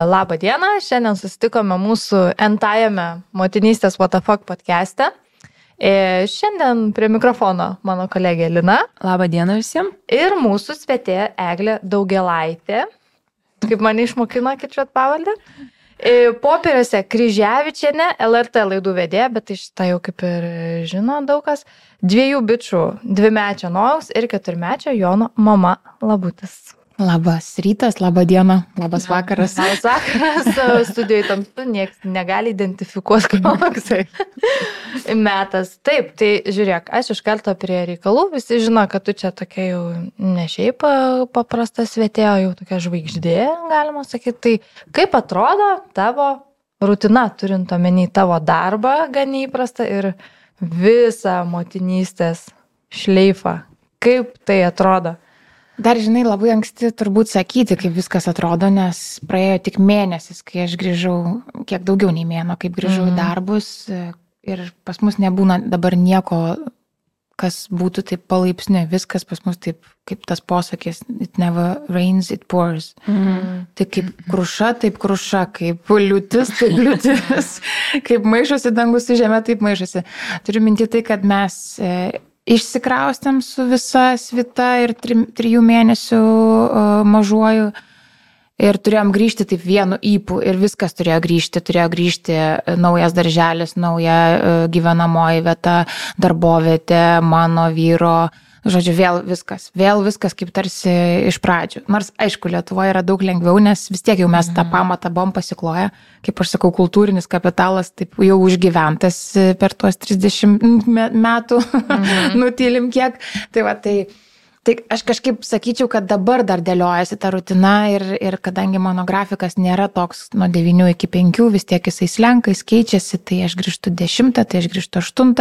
Labą dieną, šiandien susitikome mūsų entajame motinystės WTF podcast'e. E, šiandien prie mikrofono mano kolegė Lina. Labą dieną visiems. Ir mūsų svetė Eglė Daugelaitė, kaip mane išmokino kirčiuot pavaldę. E, Popieriuose Kryževičiane, LRT laidų vedė, bet iš tai jau kaip ir žino daug kas, dviejų bičių, dvimečio Nojaus ir keturmečio Jono mama Labutis. Labas rytas, laba diena, labas vakaras. Labas vakaras, studijoje tamsu, niekas negali identifikuoti, koksai metas. Taip, tai žiūrėk, aš iš karto prie reikalų, visi žino, kad tu čia tokia jau ne šiaip paprasta svetėjo, jau tokia žvaigždė, galima sakyti. Tai kaip atrodo tavo rutina, turint omeny tavo darbą, gan įprasta ir visą motinystės šleifą. Kaip tai atrodo? Dar žinai, labai anksti turbūt sakyti, kaip viskas atrodo, nes praėjo tik mėnesis, kai aš grįžau, kiek daugiau nei mėno, kaip grįžau mm. į mhm. darbus ir pas mus nebūna dabar nieko, kas būtų taip palaipsniui, viskas pas mus taip, kaip tas posakis, it never rains, it pours. Mm. Tai kaip kruša, taip kruša, kaip liūtis, taip liūtis, kaip maišosi dangus į žemę, taip maišosi. Turiu minti tai, kad mes išsikraustėm su visa svita ir tri, trijų mėnesių mažuoju. Ir turėjom grįžti taip vienu įpū ir viskas turėjo grįžti, turėjo grįžti e, naujas darželis, nauja e, gyvenamoji vieta, darbovietė, mano vyro, Žodžiu, vėl viskas, vėl viskas kaip tarsi iš pradžių. Nors, aišku, Lietuvoje yra daug lengviau, nes vis tiek jau mes tą mhm. pamatą buvom pasikloję, kaip aš sakau, kultūrinis kapitalas taip jau užgyventas per tuos 30 metų, mhm. nutylim kiek. Tai va, tai, tai aš kažkaip sakyčiau, kad dabar dar dėliojasi ta rutina ir, ir kadangi mano grafikas nėra toks nuo 9 iki 5, vis tiek jisai slenka, jis keičiasi, tai aš grįžtu 10, tai aš grįžtu 8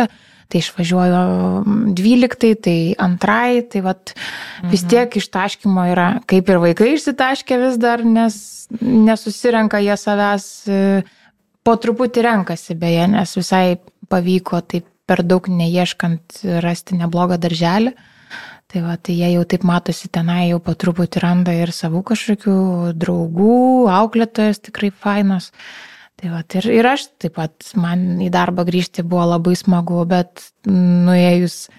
tai išvažiuoju 12, tai antrai, tai vat, vis mhm. tiek ištaškymo yra, kaip ir vaikai išsitaškė vis dar, nes nesusirenka jie savęs, e, po truputį renkasi beje, nes visai pavyko taip per daug neieškant rasti neblogą darželį. Tai va, tai jie jau taip matosi tenai, jau po truputį randa ir savų kažkokių draugų, auklėtojas tikrai fainos. Tai va, ir, ir aš taip pat, man į darbą grįžti buvo labai smagu, bet nuėjus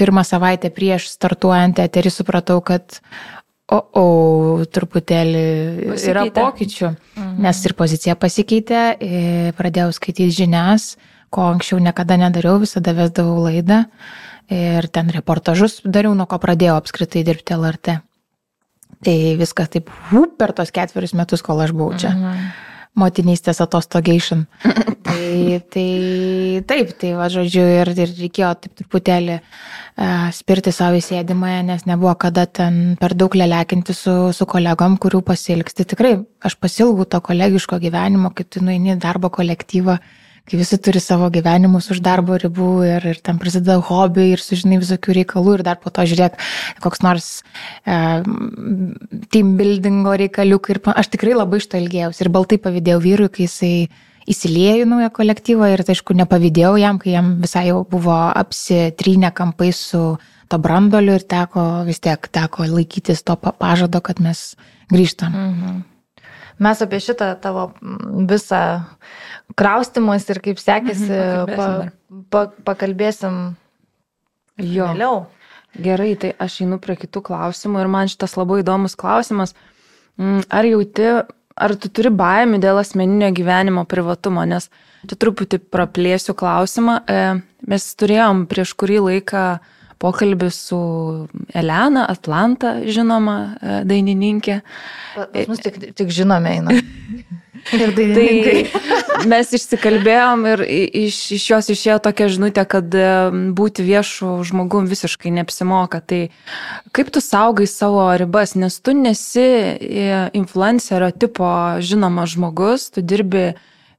pirmą savaitę prieš startuojant eterį supratau, kad o, o, truputėlį pasikeitė. yra pokyčių, mhm. nes ir pozicija pasikeitė, pradėjau skaityti žinias, ko anksčiau niekada nedariau, visada vesdavau laidą ir ten reportažus dariau, nuo ko pradėjau apskritai dirbti LRT. Tai viskas taip per tos ketverius metus, kol aš buvau čia. Mhm motinystės atostogation. tai, tai taip, tai va, žodžiu, ir, ir reikėjo taip truputėlį uh, spirti savo įsėdimąją, nes nebuvo kada ten per daug lelekinti su, su kolegom, kurių pasilgsti. Tikrai, aš pasilgau to kolegiško gyvenimo, kai tu nueini darbo kolektyvą. Uh, kai visi turi savo gyvenimus už darbo ribų ir, ir tam prasideda hobiai ir sužinai visokių reikalų ir dar po to žiūrėk koks nors e, team buildingo reikaliukai ir aš tikrai labai iš to ilgėjausi ir baltai pavydėjau vyrui, kai jisai įsiliejo į naują kolektyvą ir tai aišku nepavydėjau jam, kai jam visai jau buvo apsitrynę kampai su to brandoliu ir teko vis tiek teko laikytis to pažado, kad mes grįžtam. Mhm. Mes apie šitą tavo visą kraustimus ir kaip sekėsi, mhm, pa, pa, pakalbėsim jo. Vėliau. Gerai, tai aš einu prie kitų klausimų ir man šitas labai įdomus klausimas. Mm, ar jauti, ar tu turi baimį dėl asmeninio gyvenimo privatumo, nes čia truputį praplėsiu klausimą. E, mes turėjom prieš kurį laiką pokalbį su Elena, Atlanta, žinoma, e, dainininkė. Pas mus tik, tik žinome eina. Ir tai mes išsikalbėjom ir iš, iš jos išėjo tokia žinutė, kad būti viešu žmogum visiškai neapsimoka. Tai kaip tu saugai savo ribas, nes tu nesi e, influencerio tipo žinomas žmogus, tu dirbi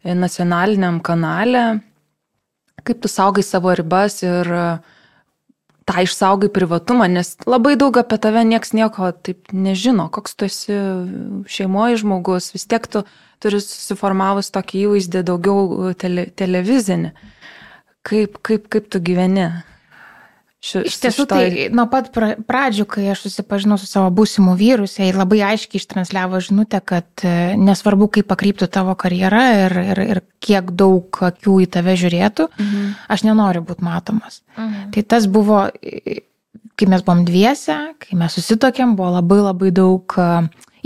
nacionaliniam kanale. Kaip tu saugai savo ribas ir tą išsaugai privatumą, nes labai daug apie tave nieks nieko taip nežino, koks tu esi šeimoje žmogus, vis tiek tu turi susiformavus tokį įvaizdį daugiau tele, televizinį. Kaip, kaip, kaip tu gyveni? Ši, Iš tiesų, tai nuo pat pra, pradžių, kai aš susipažinau su savo būsimu vyru, jis labai aiškiai ištransliavo žinutę, kad e, nesvarbu, kaip pakryptų tavo karjera ir, ir, ir kiek daug akių į tave žiūrėtų, mhm. aš nenoriu būti matomas. Mhm. Tai tas buvo, kai mes buvom dviese, kai mes susitokėm, buvo labai labai daug e,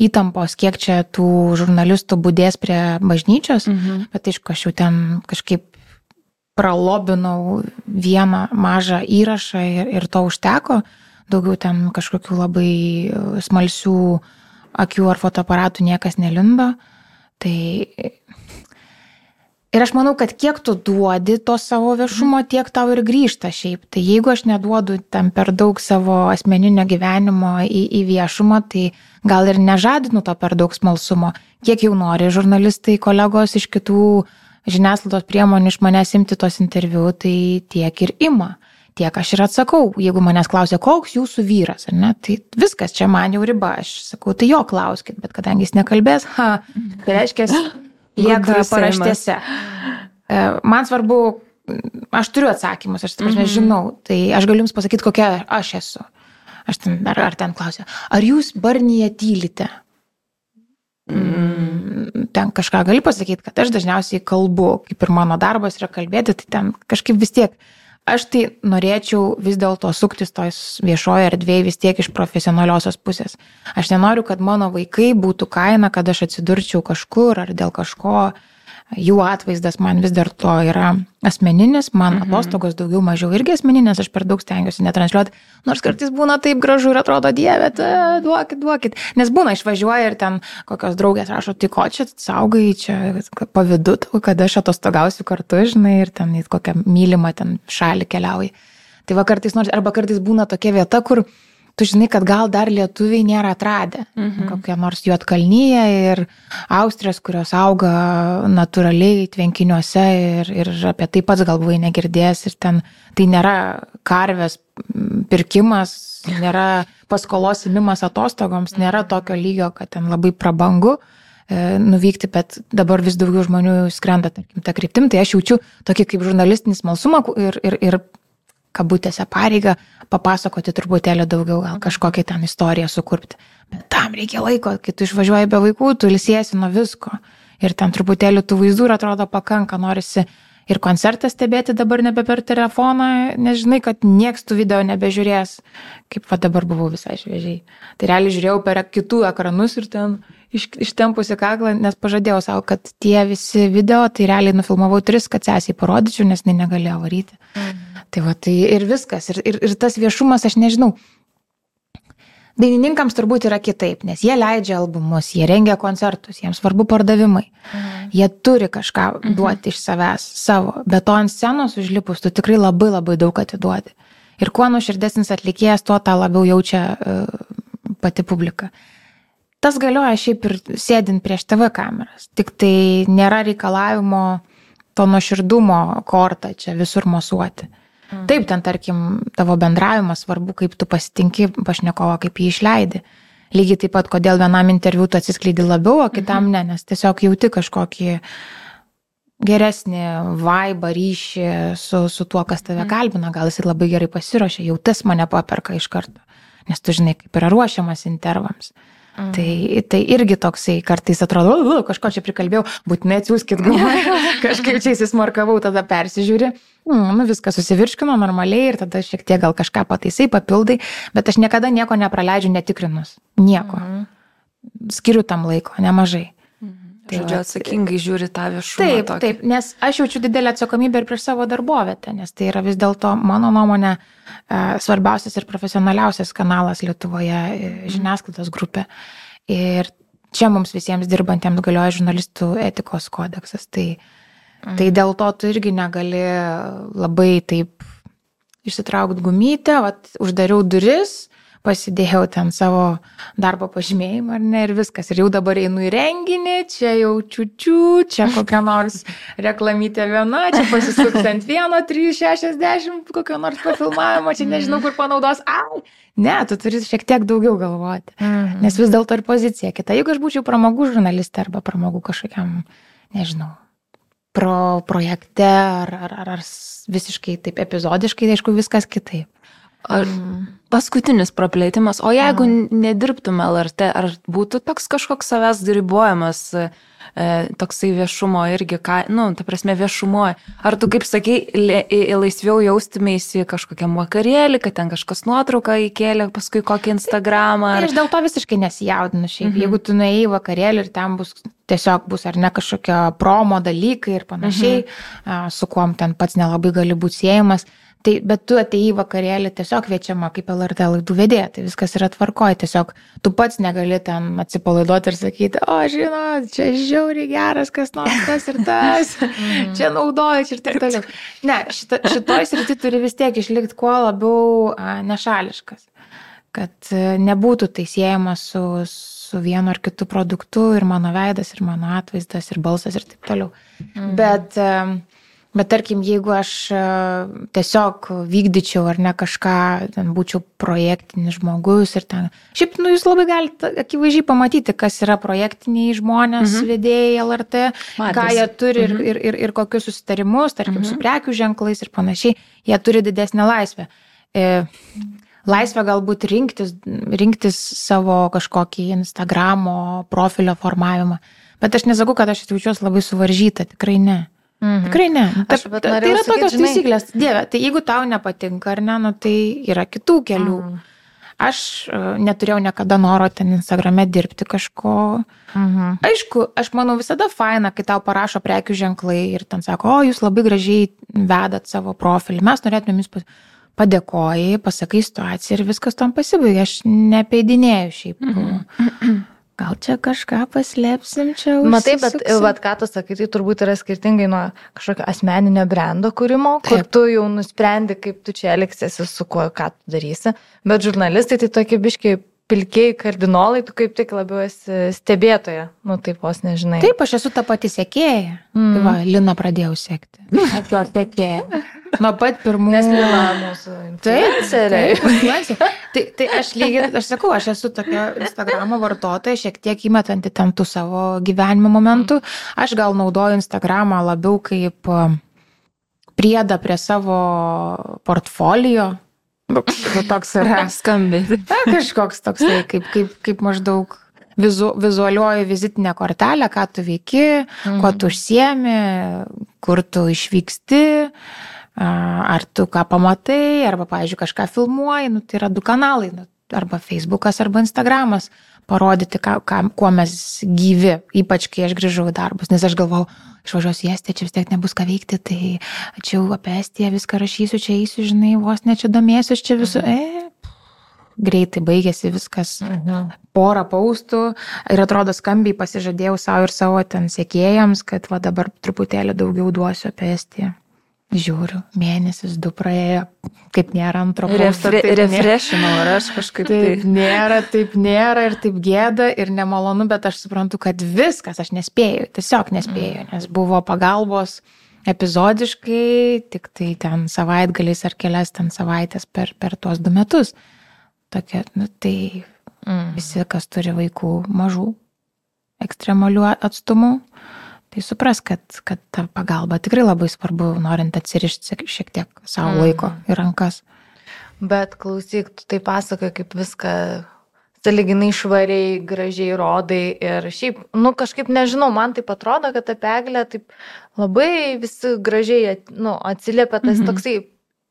įtampos, kiek čia tų žurnalistų būdės prie bažnyčios, mhm. bet aišku, aš jau ten kažkaip pralobinau vieną mažą įrašą ir, ir to užteko, daugiau ten kažkokių labai e, smalsių akių ar fotoaparatų niekas nelindo. Tai ir aš manau, kad kiek tu duodi to savo viešumo, tiek tau ir grįžta šiaip. Tai jeigu aš neduodu tam per daug savo asmeninio gyvenimo į, į viešumą, tai gal ir nežadinu to per daug smalsumo. Kiek jau nori žurnalistai, kolegos iš kitų uh, žiniasklaidos priemonių iš manęs imti tos interviu, tai tiek ir ima. Tiek aš ir atsakau, jeigu manęs klausia, koks jūsų vyras, ne, tai viskas čia man jau riba, aš sakau, tai jo klauskit, bet kadangi jis nekalbės, ha, tai reiškia, lieka paraštėse. E, man svarbu, aš turiu atsakymus, aš mm -hmm. žinau, tai aš galiu jums pasakyti, kokia aš esu. Aš ten, ar, ar ten klausiu, ar jūs barnyje tylite? Mm, ten kažką gali pasakyti, kad aš dažniausiai kalbu, kaip ir mano darbas yra kalbėti, tai ten kažkaip vis tiek. Aš tai norėčiau vis dėlto suktis tos viešoje erdvėje vis tiek iš profesionaliosios pusės. Aš nenoriu, kad mano vaikai būtų kaina, kad aš atsidurčiau kažkur ar dėl kažko jų atvaizdas man vis dar to yra asmeninis, man mhm. atostogos daugiau mažiau irgi asmeninės, aš per daug stengiuosi netransliuoti, nors kartais būna taip gražu ir atrodo, dieve, duokit, duokit, nes būna išvažiuoja ir ten kokios draugės rašo, tai ko čia saugai, čia pavydu kad aš atostogausiu kartu, žinai, ir ten į kokią mylimą ten šalį keliauji. Tai va kartais nors, arba kartais būna tokia vieta, kur tu žinai, kad gal dar lietuviai nėra atradę. Mhm. Kokia nors Juotkalnyje ir Austrijos, kurios auga natūraliai tvenkiniuose ir, ir apie tai pats gal buvai negirdėjęs ir ten tai nėra karvės pirkimas, nėra paskolos įmimas atostogoms, nėra tokio lygio, kad ten labai prabangu e, nuvykti, bet dabar vis daugiau žmonių skrenda, tarkim, tą kryptim, tai aš jaučiu tokį kaip žurnalistinį smalsumą ir, ir, ir kabutėse pareigą papasakoti truputėlį daugiau, gal kažkokią ten istoriją sukurpti. Bet tam reikia laiko, kai tu išvažiuoji be vaikų, tu ilsiesi nuo visko. Ir ten truputėlį tų vaizdų ir atrodo pakanka, norisi ir koncertą stebėti dabar nebe per telefoną, nežinai, kad nieks tų video nebežiūrės, kaip va dabar buvau visai šviežiai. Tai realiai žiūrėjau per kitų ekranus ir ten iš, ištempusi kaklą, nes pažadėjau savo, kad tie visi video, tai realiai nufilmavau tris, kad sesiai parodyčiau, nes negalėjo varyti. Mhm. Tai va, tai ir viskas. Ir, ir, ir tas viešumas, aš nežinau. Dainininkams turbūt yra kitaip, nes jie leidžia albumus, jie rengia koncertus, jiems svarbu pardavimai. Mhm. Jie turi kažką mhm. duoti iš savęs savo, bet to ant scenos užlipus tu tikrai labai labai daug atiduodi. Ir kuo nuširdesnis atlikėjas, tuo tą labiau jaučia uh, pati publika. Tas galioja šiaip ir sėdint prieš TV kameras, tik tai nėra reikalavimo to nuoširdumo kortą čia visur mosuoti. Mhm. Taip, ten tarkim tavo bendravimas svarbu, kaip tu pasitinki pašnekovą, kaip jį išleidi. Lygiai taip pat, kodėl vienam interviu tu atsiskleidi labiau, o kitam mhm. ne, nes tiesiog jauti kažkokį geresnį vaibą, ryšį su, su tuo, kas tave mhm. kalbina, gal jis labai gerai pasiruošė, jau tas mane paperka iš karto, nes tu žinai, kaip yra ruošiamas intervams. Mhm. Mm. Tai, tai irgi toksai kartais atrodo, u, kažko čia prikalbėjau, būtinai atsiųskit galvą, kažkaip čia įsismarkavau, tada persižiūri, mm, nu viskas susivirškino normaliai ir tada šiek tiek gal kažką pataisai, papildai, bet aš niekada nieko nepraleidžiu netikrinus. Nieko. Mm. Skiriu tam laiko, nemažai. Tai Žodžiu, atsakingai žiūri tą viešumą. Taip, tokį. taip, nes aš jaučiu didelę atsakomybę ir prieš savo darbovietę, nes tai yra vis dėlto, mano nuomonė, e, svarbiausias ir profesionaliausias kanalas Lietuvoje e, mhm. žiniasklaidos grupė. Ir čia mums visiems dirbantiems galioja žurnalistų etikos kodeksas. Tai, mm. tai dėl to tu irgi negali labai taip išsitraukti gumytę, vat, uždariau duris pasidėjau ten savo darbo pažymėjimą ar ne ir viskas. Ir jau dabar einu į renginį, čia jau čiučiu, čia kokia nors reklamytė viena, čia pasisuks ant vieno, 360, kokio nors pafilmavimo, čia nežinau, kur panaudos. Ai, ne, tu turi šiek tiek daugiau galvoti. Mhm. Nes vis dėlto ir pozicija kita. Jeigu aš būčiau pramogų žurnalistė arba pramogų kažkokiam, nežinau, pro projekte ar, ar, ar, ar visiškai taip epizodiškai, tai aišku, viskas kitaip. Ar paskutinis praplėtimas, o jeigu nedirbtume LRT, ar būtų toks kažkoks savęs ribojamas, e, toksai viešumo irgi, ką, nu, ta prasme viešumo, ar tu, kaip sakai, laisviau jaustumėsi kažkokiam vakarėlį, kad ten kažkas nuotrauką įkėlė, paskui kokį Instagramą. Ar... Tai aš dėl to visiškai nesijaudinu šiaip. Mhm. Jeigu tu nuėjai vakarėlį ir ten bus tiesiog bus ar ne kažkokia promo dalykai ir panašiai, mhm. su kuom ten pats nelabai gali būti siejamas, Tai, bet tu atėjai vakarėlį tiesiog kviečiama kaip LRT laidų vedėja, tai viskas yra tvarkoje, tiesiog tu pats negali ten atsipalaiduoti ir sakyti, o žinot, čia žiauriai geras kas nors tas ir tas, čia naudoju ir taip toliau. Ne, šita, šitoj srity turi vis tiek išlikti kuo labiau a, nešališkas, kad a, nebūtų tai siejama su, su vienu ar kitu produktu ir mano veidas, ir mano atvaizdas, ir balsas ir taip toliau. Mhm. Bet a, Bet tarkim, jeigu aš e, tiesiog vykdyčiau ar ne kažką, ten būčiau projektinis žmogus ir ten. Šiaip, nu, jūs labai galite akivaizdžiai pamatyti, kas yra projektiniai žmonės, mhm. vedėjai LRT, Matys. ką jie turi mhm. ir, ir, ir, ir kokius susitarimus, tarkim, mhm. su prekių ženklais ir panašiai. Jie turi didesnę laisvę. E, laisvę galbūt rinktis, rinktis savo kažkokį Instagramo profilio formavimą. Bet aš nesakau, kad aš jaučiuosi labai suvaržyta, tikrai ne. Mhm. Tikrai ne. Aš, ta, tai yra tokios žinai... taisyklės. Dieve, tai jeigu tau nepatinka ar ne, nu, tai yra kitų kelių. Mhm. Aš uh, neturėjau niekada noro ten Instagrame dirbti kažko. Mhm. Aišku, aš manau visada faina, kai tau parašo prekių ženklai ir ten sako, o jūs labai gražiai vedat savo profilį, mes norėtume jums padėkojai, pasakai situaciją ir viskas tam pasibaigia. Aš nepeidinėjau šiaip. Mhm. gal čia kažką paslėpsim čia. Matai, bet vat, ką tu sakai, tai turbūt yra skirtingai nuo kažkokio asmeninio brendo kūrimo, Taip. kur tu jau nusprendi, kaip tu čia elgsiesi, su kuo, ką tu darysi. Bet žurnalistai tai tokie biškiai pilkiai kardinolai, tu kaip tik labiau esi stebėtoja, nu taip vos nežinai. Taip, aš esu ta pati sekėja. Mm. Tai va, Lina pradėjau sekti. Aš jo sekėja. Nuo pat pirmų. Nes Lina mūsų. Taip, taip. Tai, tai aš lygiai, aš sakau, aš esu tokia Instagramo vartotoja, šiek tiek įmetanti ten tų savo gyvenimo momentų. Aš gal naudoju Instagramą labiau kaip priedą prie savo portfolio Nu, toks yra. Skambiai. Kažkoks toksai, kaip, kaip, kaip maždaug vizu, vizualioji vizitinė kortelė, ką tu veiki, mhm. kuo tu užsiemi, kur tu išvyksti, ar tu ką pamatai, arba, pavyzdžiui, kažką filmuoji, nu, tai yra du kanalai, nu, arba Facebookas, arba Instagramas parodyti, ką, ką, kuo mes gyvi, ypač kai aš grįžau į darbus, nes aš galvau, išvažiuosiu į Estiją, čia vis tiek nebus ką veikti, tai čia apie Estiją viską rašysiu, čia eisiu, žinai, vos ne čia domėsiu, čia visų, mhm. e, greitai baigėsi viskas, mhm. porą paustų ir atrodo skambiai pasižadėjau savo ir savo ten sėkėjams, kad va dabar truputėlį daugiau duosiu apie Estiją. Žiūriu, mėnesis du praėjo, kaip nėra antro posto. Refre, refreshinau, ar aš kažkaip taip. Taip nėra, taip nėra ir taip gėda ir nemalonu, bet aš suprantu, kad viskas aš nespėjau, tiesiog nespėjau, nes buvo pagalbos epizodiškai, tik tai ten savaitgaliais ar kelias ten savaitės per, per tuos du metus. Tokia, nu, tai mm. visi, kas turi vaikų mažų, ekstremalių atstumų, Tai supras, kad, kad ta pagalba tikrai labai svarbu, norint atsirišti šiek tiek savo mm. laiko į rankas. Bet klausyk, tu tai pasakai, kaip viską saliginai švariai, gražiai rodai ir šiaip, nu kažkaip nežinau, man tai atrodo, kad apie eglę taip labai visi gražiai nu, atsiliepia tas mm -hmm. toksai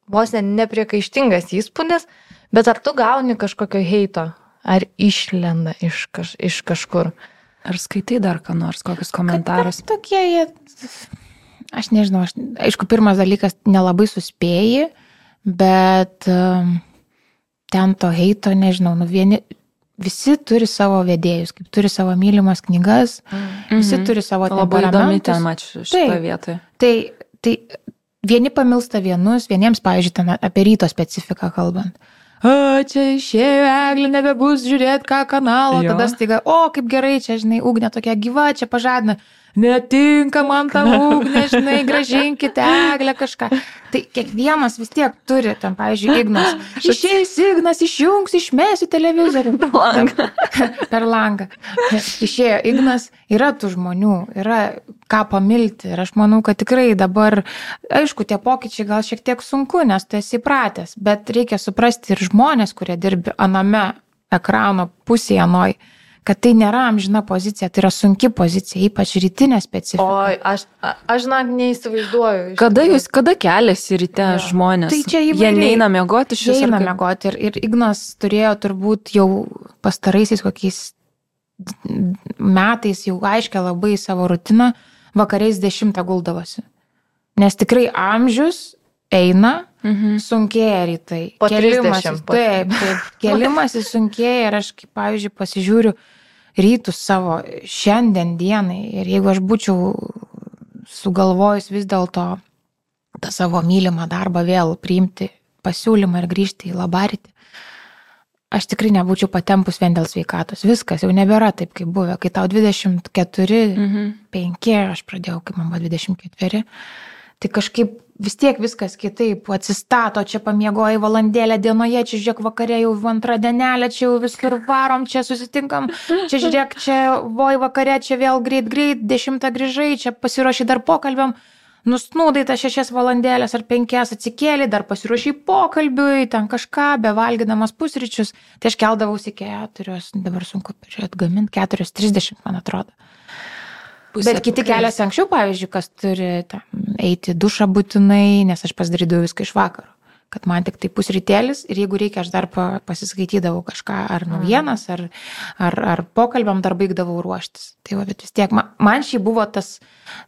vos ne nepriekaištingas įspūdis, bet ar tu gauni kažkokio heito, ar išlenda iš, kaž, iš kažkur? Ar skaitai dar ką nors, kokius komentarus? Kad tokie jie, aš nežinau, aš, aišku, pirmas dalykas, nelabai suspėjai, bet um, ten to heito, nežinau, nu vieni, visi turi savo vedėjus, kaip turi savo mylimas knygas, mm -hmm. visi turi savo Labai įdomi ten mačiau šitoje tai, vietoje. Tai, tai vieni pamilsta vienus, vieniems, pavyzdžiui, ten apie ryto specifiką kalbant a, čia išėjo eglė, nebebus žiūrėti ką kanalo, jo. tada staiga, o kaip gerai, čia, žinai, ugnė tokia gyva, čia pažadina, netinka man ta ugnė, žinai, gražinkite eglę kažką. Tai kiekvienas vis tiek turi, ten, pavyzdžiui, Ignas. Išėjęs Ignas, išjungs, išmėsiu televizorių. Per langą. per langą. Išėjo Ignas, yra tų žmonių, yra ką pamilti. Ir aš manau, kad tikrai dabar, aišku, tie pokyčiai gal šiek tiek sunku, nes tu esi įpratęs, bet reikia suprasti ir žmonės, kurie dirbi aname ekrano pusėje noj kad tai nėra amžina pozicija, tai yra sunki pozicija, ypač rytinė specifika. Oi, aš, aš žinok, neįsivaizduoju. iš Kada jūs, kada keliasi ryte Jo. žmonės? Tai čia Jie įvairiai. neina miegoti iš Jie viso. eina mėgoti ir, ir Ignas turėjo turbūt jau pastaraisiais kokiais metais jau aiškia labai savo rutiną, vakariais dešimtą guldavosi. Nes tikrai amžius eina, Mhm. sunkėja rytai. Po Kėlimasis- 30 po- Taip, taip. Kėlimasis sunkėja ir aš, kaip pavyzdžiui, pasižiūriu rytus savo šiandien dienai ir jeigu aš būčiau sugalvojus vis dėlto tą savo mylimą darbą vėl priimti pasiūlymą ir grįžti į labaritį, aš tikrai nebūčiau patempus vien dėl sveikatos. Viskas jau nebėra taip, kaip buvę. Kai tau 24, Mhm. 5, aš pradėjau, kai man buvo 24, tai kažkaip vis tiek viskas kitaip atsistato, čia pamiegoji valandėlę dienoje, čia žiūrėk vakarė jau antrą dienelę, čia jau visur varom, čia susitinkam, čia žiūrėk, čia voj vakarė, čia vėl greit greit, dešimtą grįžai, čia pasiruoši dar pokalbiam. Nusnūdai tas šešias valandėlės ar penkias atsikėlė, dar pasiruošiai pokalbiui, ten kažką, bevalgydamas pusryčius. Tai aš keldavausi keturios, dabar sunku peržiūrėti, gaminti keturios, trisdešimt, man atrodo. Pusė Bet kiti keliasi anksčiau, pavyzdžiui, kas turi ten, eiti dušą būtinai, nes aš pasidarydavau viską iš vakaro. Kad man tik tai pusrytėlis ir jeigu reikia, aš dar pa- pasiskaitydavau kažką ar naujienas, ar, ar, ar pokalbiam dar baigdavau ruoštis. Tai va, bet vis tiek, man, man šį buvo tas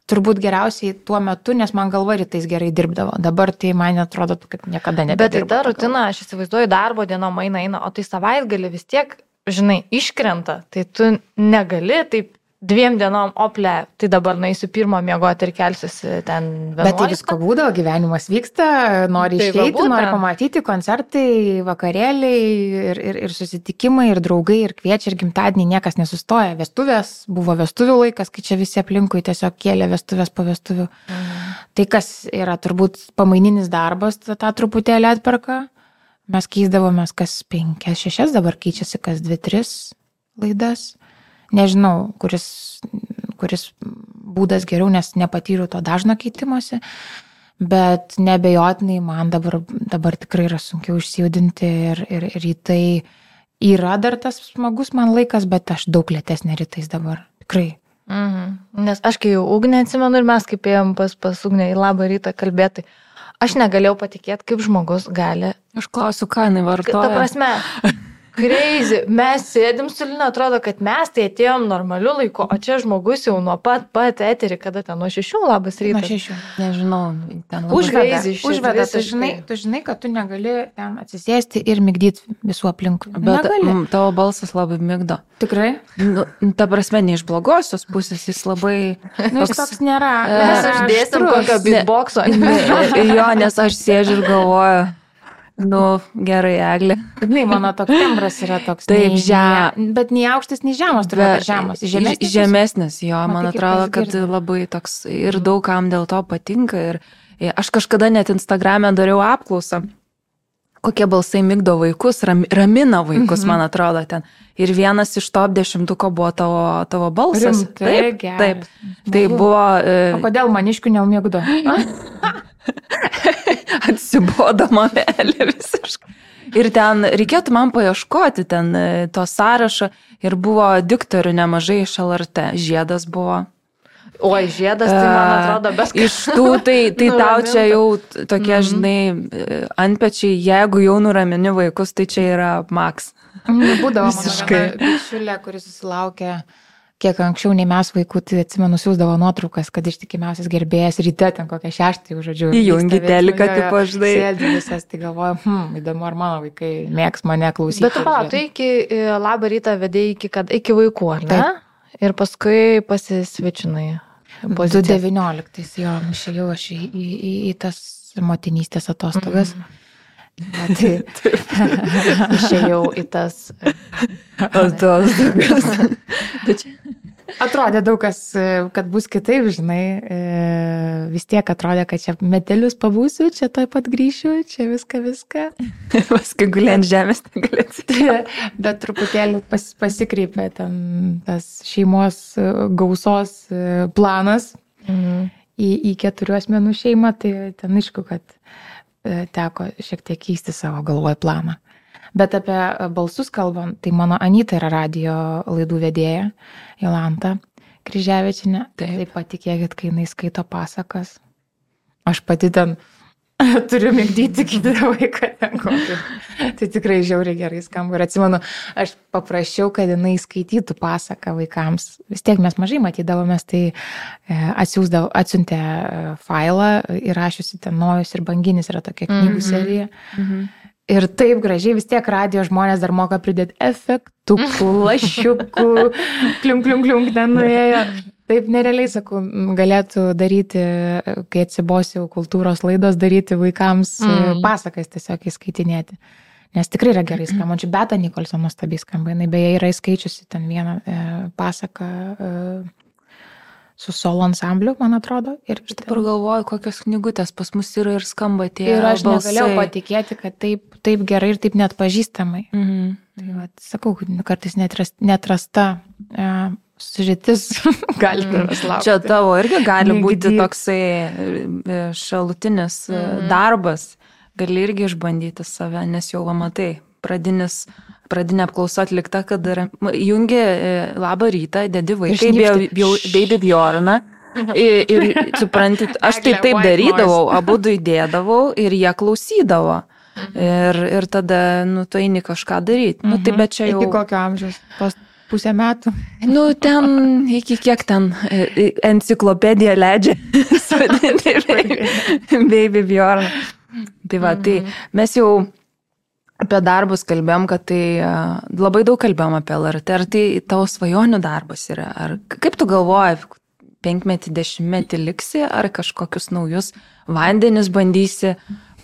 turbūt geriausiai tuo metu, nes man galva rytais gerai dirbdavo. Dabar tai man atrodo, kad niekada nebedirbu. Bet tai ta rutina, aš įsivaizduoju, darbo dienom eina, eina, o tai savaitgalį vis tiek, žinai, iškrenta, tai tu negali taip dviem dienom ople, tai dabar naisiu pirmą miegoti ir kelsiuosi ten. Bet tai 11. visko būdavo, gyvenimas vyksta, nori Tai išeiti, nori pamatyti koncertai, vakarėliai ir, ir, ir susitikimai, ir draugai, ir kviečia, ir gimtadienį niekas nesustoja. Vestuvės, buvo vestuvių laikas, kai čia visi aplinkui tiesiog kėlė vestuvės po vestuvių. Mhm. Tai kas yra turbūt pamaininis darbas, tą, tą truputėlį atperka. Mes keisdavomės kas penkias, šešias, dabar keičiasi kas dvi, tris laidas. Nežinau, kuris, kuris būdas geriau, nes nepatyriau to dažno keitimosi, bet nebejotinai man dabar, dabar tikrai yra sunkiau išsijudinti ir, ir, ir į tai yra dar tas smagus man laikas, bet aš daug lėtesnė rytais dabar. Tikrai. Mhm. Nes aš kai jau ugnę atsimenu ir mes kaip ėjom pas, pas ugnę į labą rytą kalbėti, aš negalėjau patikėti, kaip žmogus gali. Aš klausiu, ką jinai Ta vartoja. prasme, Crazy. Mes sėdim su Lina, atrodo, kad mes tai atėjom normaliu laiku, o čia žmogus jau nuo pat pat eterį, kada ten nuo šešių labas Nuo rytas. šešių. Nežinau, ten labai- Užveda. Užveda, tu, žinai, tu žinai, kad tu negali ten atsisėsti ir mygdyti visų aplinkui. Bet negali. mm, tavo balsas labai mygdo. Tikrai? Nu, ta prasme, ne iš blogosios pusės, jis labai... Nu, jis toks nėra. Mes uždėsim kokio beatboxo. jo, nes aš sėdžiu ir galvoju, nu, gerai, Eglė. Žinai, mano toks tembras yra toks. Taip, nei- žem- nei- Bet nei aukštas, nei žemas, turbūt žemas. Žemesnis. Žemesnis, jo, Matai, man atrodo, kad labai toks ir daugam dėl to patinka. Ir ir aš kažkada net Instagram'e dariau apklausą, kokie balsai mygdo vaikus, ram, ramina vaikus, Mhm. man atrodo ten. Ir vienas iš top dešimtuko buvo tavo, tavo balsas. Rimtai, taip, geras. taip. Tai buvo, e, O kodėl maniškių neumėgdo? atsibodo mamelė visiškai. Ir ten reikėtų man paieškoti ten e, to sąrašo ir buvo diktorių nemažai iš LRT. Žiedas buvo. Oi, žiedas, tai man atrodo, bet Iš tų, tai, tai tau čia jau tokie, Mhm. žinai, antpečiai, jeigu jau nuramini vaikus, tai čia yra maks. Būdavo Visiškai. Bičiulė, kuris susilaukė kiek anksčiau nei mes vaikų, tai atsimenu, siūsdavo nuotraukas, kad ištikimiausias gerbėjas ryte ten kokią šeštą, jau žodžiu. Įjungi teliką, jo, tipo, žinai. Sėdi visas, tai galvoju, hm, įdomu, ar mano vaikai mėgs mane klausyti. Bet tu palauk, tu iki e, labą rytą vedėjai iki, kad, iki vaikų, ar ne? Ir paskui pasisvičinai. Pozicijas. 2019, jo, išėjau aš į, į, į, į tas motinystės atostogas. Mm. Tai, Išėjau į tas. O atrodė daug kas, e, kad bus kitaip, žinai, e, vis tiek atrodė, kad čia metelius pabūsiu, čia toj pat grįšiu, čia viską, viską. paskui gulė ant žemės, atsitikti. Bet truputėlį pas, pasikreipė ten tas šeimos e, gausos planas. į, į keturių asmenų šeimą, tai ten aišku, kad teko šiek tiek keisti savo galvoj planą. Bet apie balsus kalbant, tai mano Anita yra radio laidų vedėja, Jolanta Kryževičinė. Taip. Taip patikėkit, kai jinai skaito pasakas. Aš pati ten turiu mygdyti kitą vaiką. Tai tikrai žiauriai gerai skamba. Ir atsimenu, aš paprašiau, kad jinai skaitytų pasaką vaikams. Vis tiek mes mažai matydavomės, tai e, atsiuntė e, failą įrašiusi ten Nojus ir Banginis yra tokia knygų Mhm. serija. Mhm. Ir taip gražiai vis tiek radio žmonės dar moka pridėti efektukų, lašiukų, klium, klium, klium, ten nuėjo. Taip nerealiai, sakau, galėtų daryti, kai atsibosiu kultūros laidos, daryti vaikams Mm. mm. pasakas tiesiog įskaitinėti. Nes tikrai yra gerai skambančių. Beta Nikolson nuostabiai skamba. Jis beje yra įskaičiusi ten vieną e, pasaką e, su solo ansambliu, man atrodo. Ir, Aš dabar galvoju, kokios knygutės pas mus yra ir skamba tie. ir aš balsai. negalėjau patikėti, kad taip, taip gerai ir taip net pažįstamai. Mhm. Tai vat, sakau, kad kartais netras, netrasta e, sužėtis gali Mm. tavęs laukti. Čia tavo irgi gali Mėgdyk. būti toksai e, šalutinis e, Mhm. darbas. Gali irgi išbandyti save, nes jau va matai, pradinis, pradinė apklausa atlikta, kad yra, ma, jungi e, labą rytą, dedi vaikai, baby Bjorną. Ir, ir supranti, aš tai taip darydavau, abu du įdėdavau ir jie klausydavo. Ir, ir tada, nu, tu eini kažką daryti. Nu, tai bet čia jau. Iki kokio amžiaus? Tos pusę metų. Nu, ten iki kiek ten e, e, enciklopedija leidžia sudėti Baby Bjorn. Tai va, tai mes jau apie darbus kalbėjom, kad tai e, labai daug kalbėjom apie LRT. Ar tai tavo svajonių darbas yra? Ar kaip tu galvoji, penkmetį, dešimtmetį liksi, ar kažkokius naujus vandenis bandysi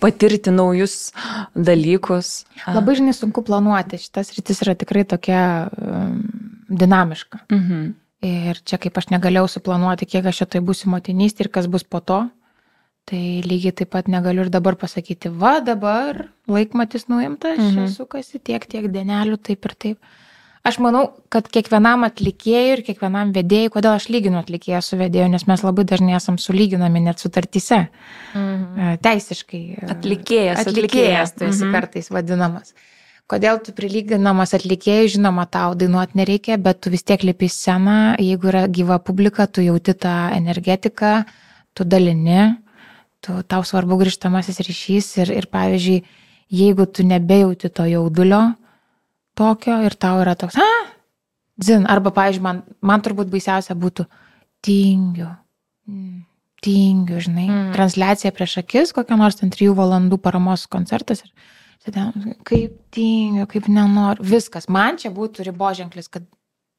patirti naujus dalykus? Labai žinai sunku planuoti. Šitas rytis yra tikrai tokia um, dinamiška. Mhm. Ir čia kaip aš negalėjau suplanuoti, kiek aš šitai būsiu motinystė ir kas bus po to. Tai lygiai taip pat negaliu ir dabar pasakyti, va dabar laikmatis nuimtas, mhm. Mhm. sukasi tiek, tiek dienelių, taip ir taip. Aš manau, kad kiekvienam atlikėjui ir kiekvienam vedėjui, kodėl aš lyginu atlikėją su vedėju, nes mes labai dažnai esam sulyginami net sutartyse, Mhm. e, teisiškai. e, Atlikėjas, atlikėjas tu esi Mhm. kartais vadinamas. Kodėl tu prilyginamas atlikėjui, žinoma, tau dainuoti nereikia, bet tu vis tiek lipi į sceną, jeigu yra gyva publika, tu jauti tą energetiką, tu dalini, tu, tau svarbu grįžtamasis ryšys ir, ir pavyzdžiui, jeigu tu nebejauti to jaudulio tokio ir tau yra toks, a, zin, arba, pavyzdžiui, man, man turbūt baisiausia būtų tingiu. Mm, Tingiu, žinai, Mm. mm. transliacija prieš akis, kokia nors ten trijų valandų paramos koncertas ir sėdėjom, kaip tingiu, kaip nenoriu, viskas. Man čia būtų riboženklis, kad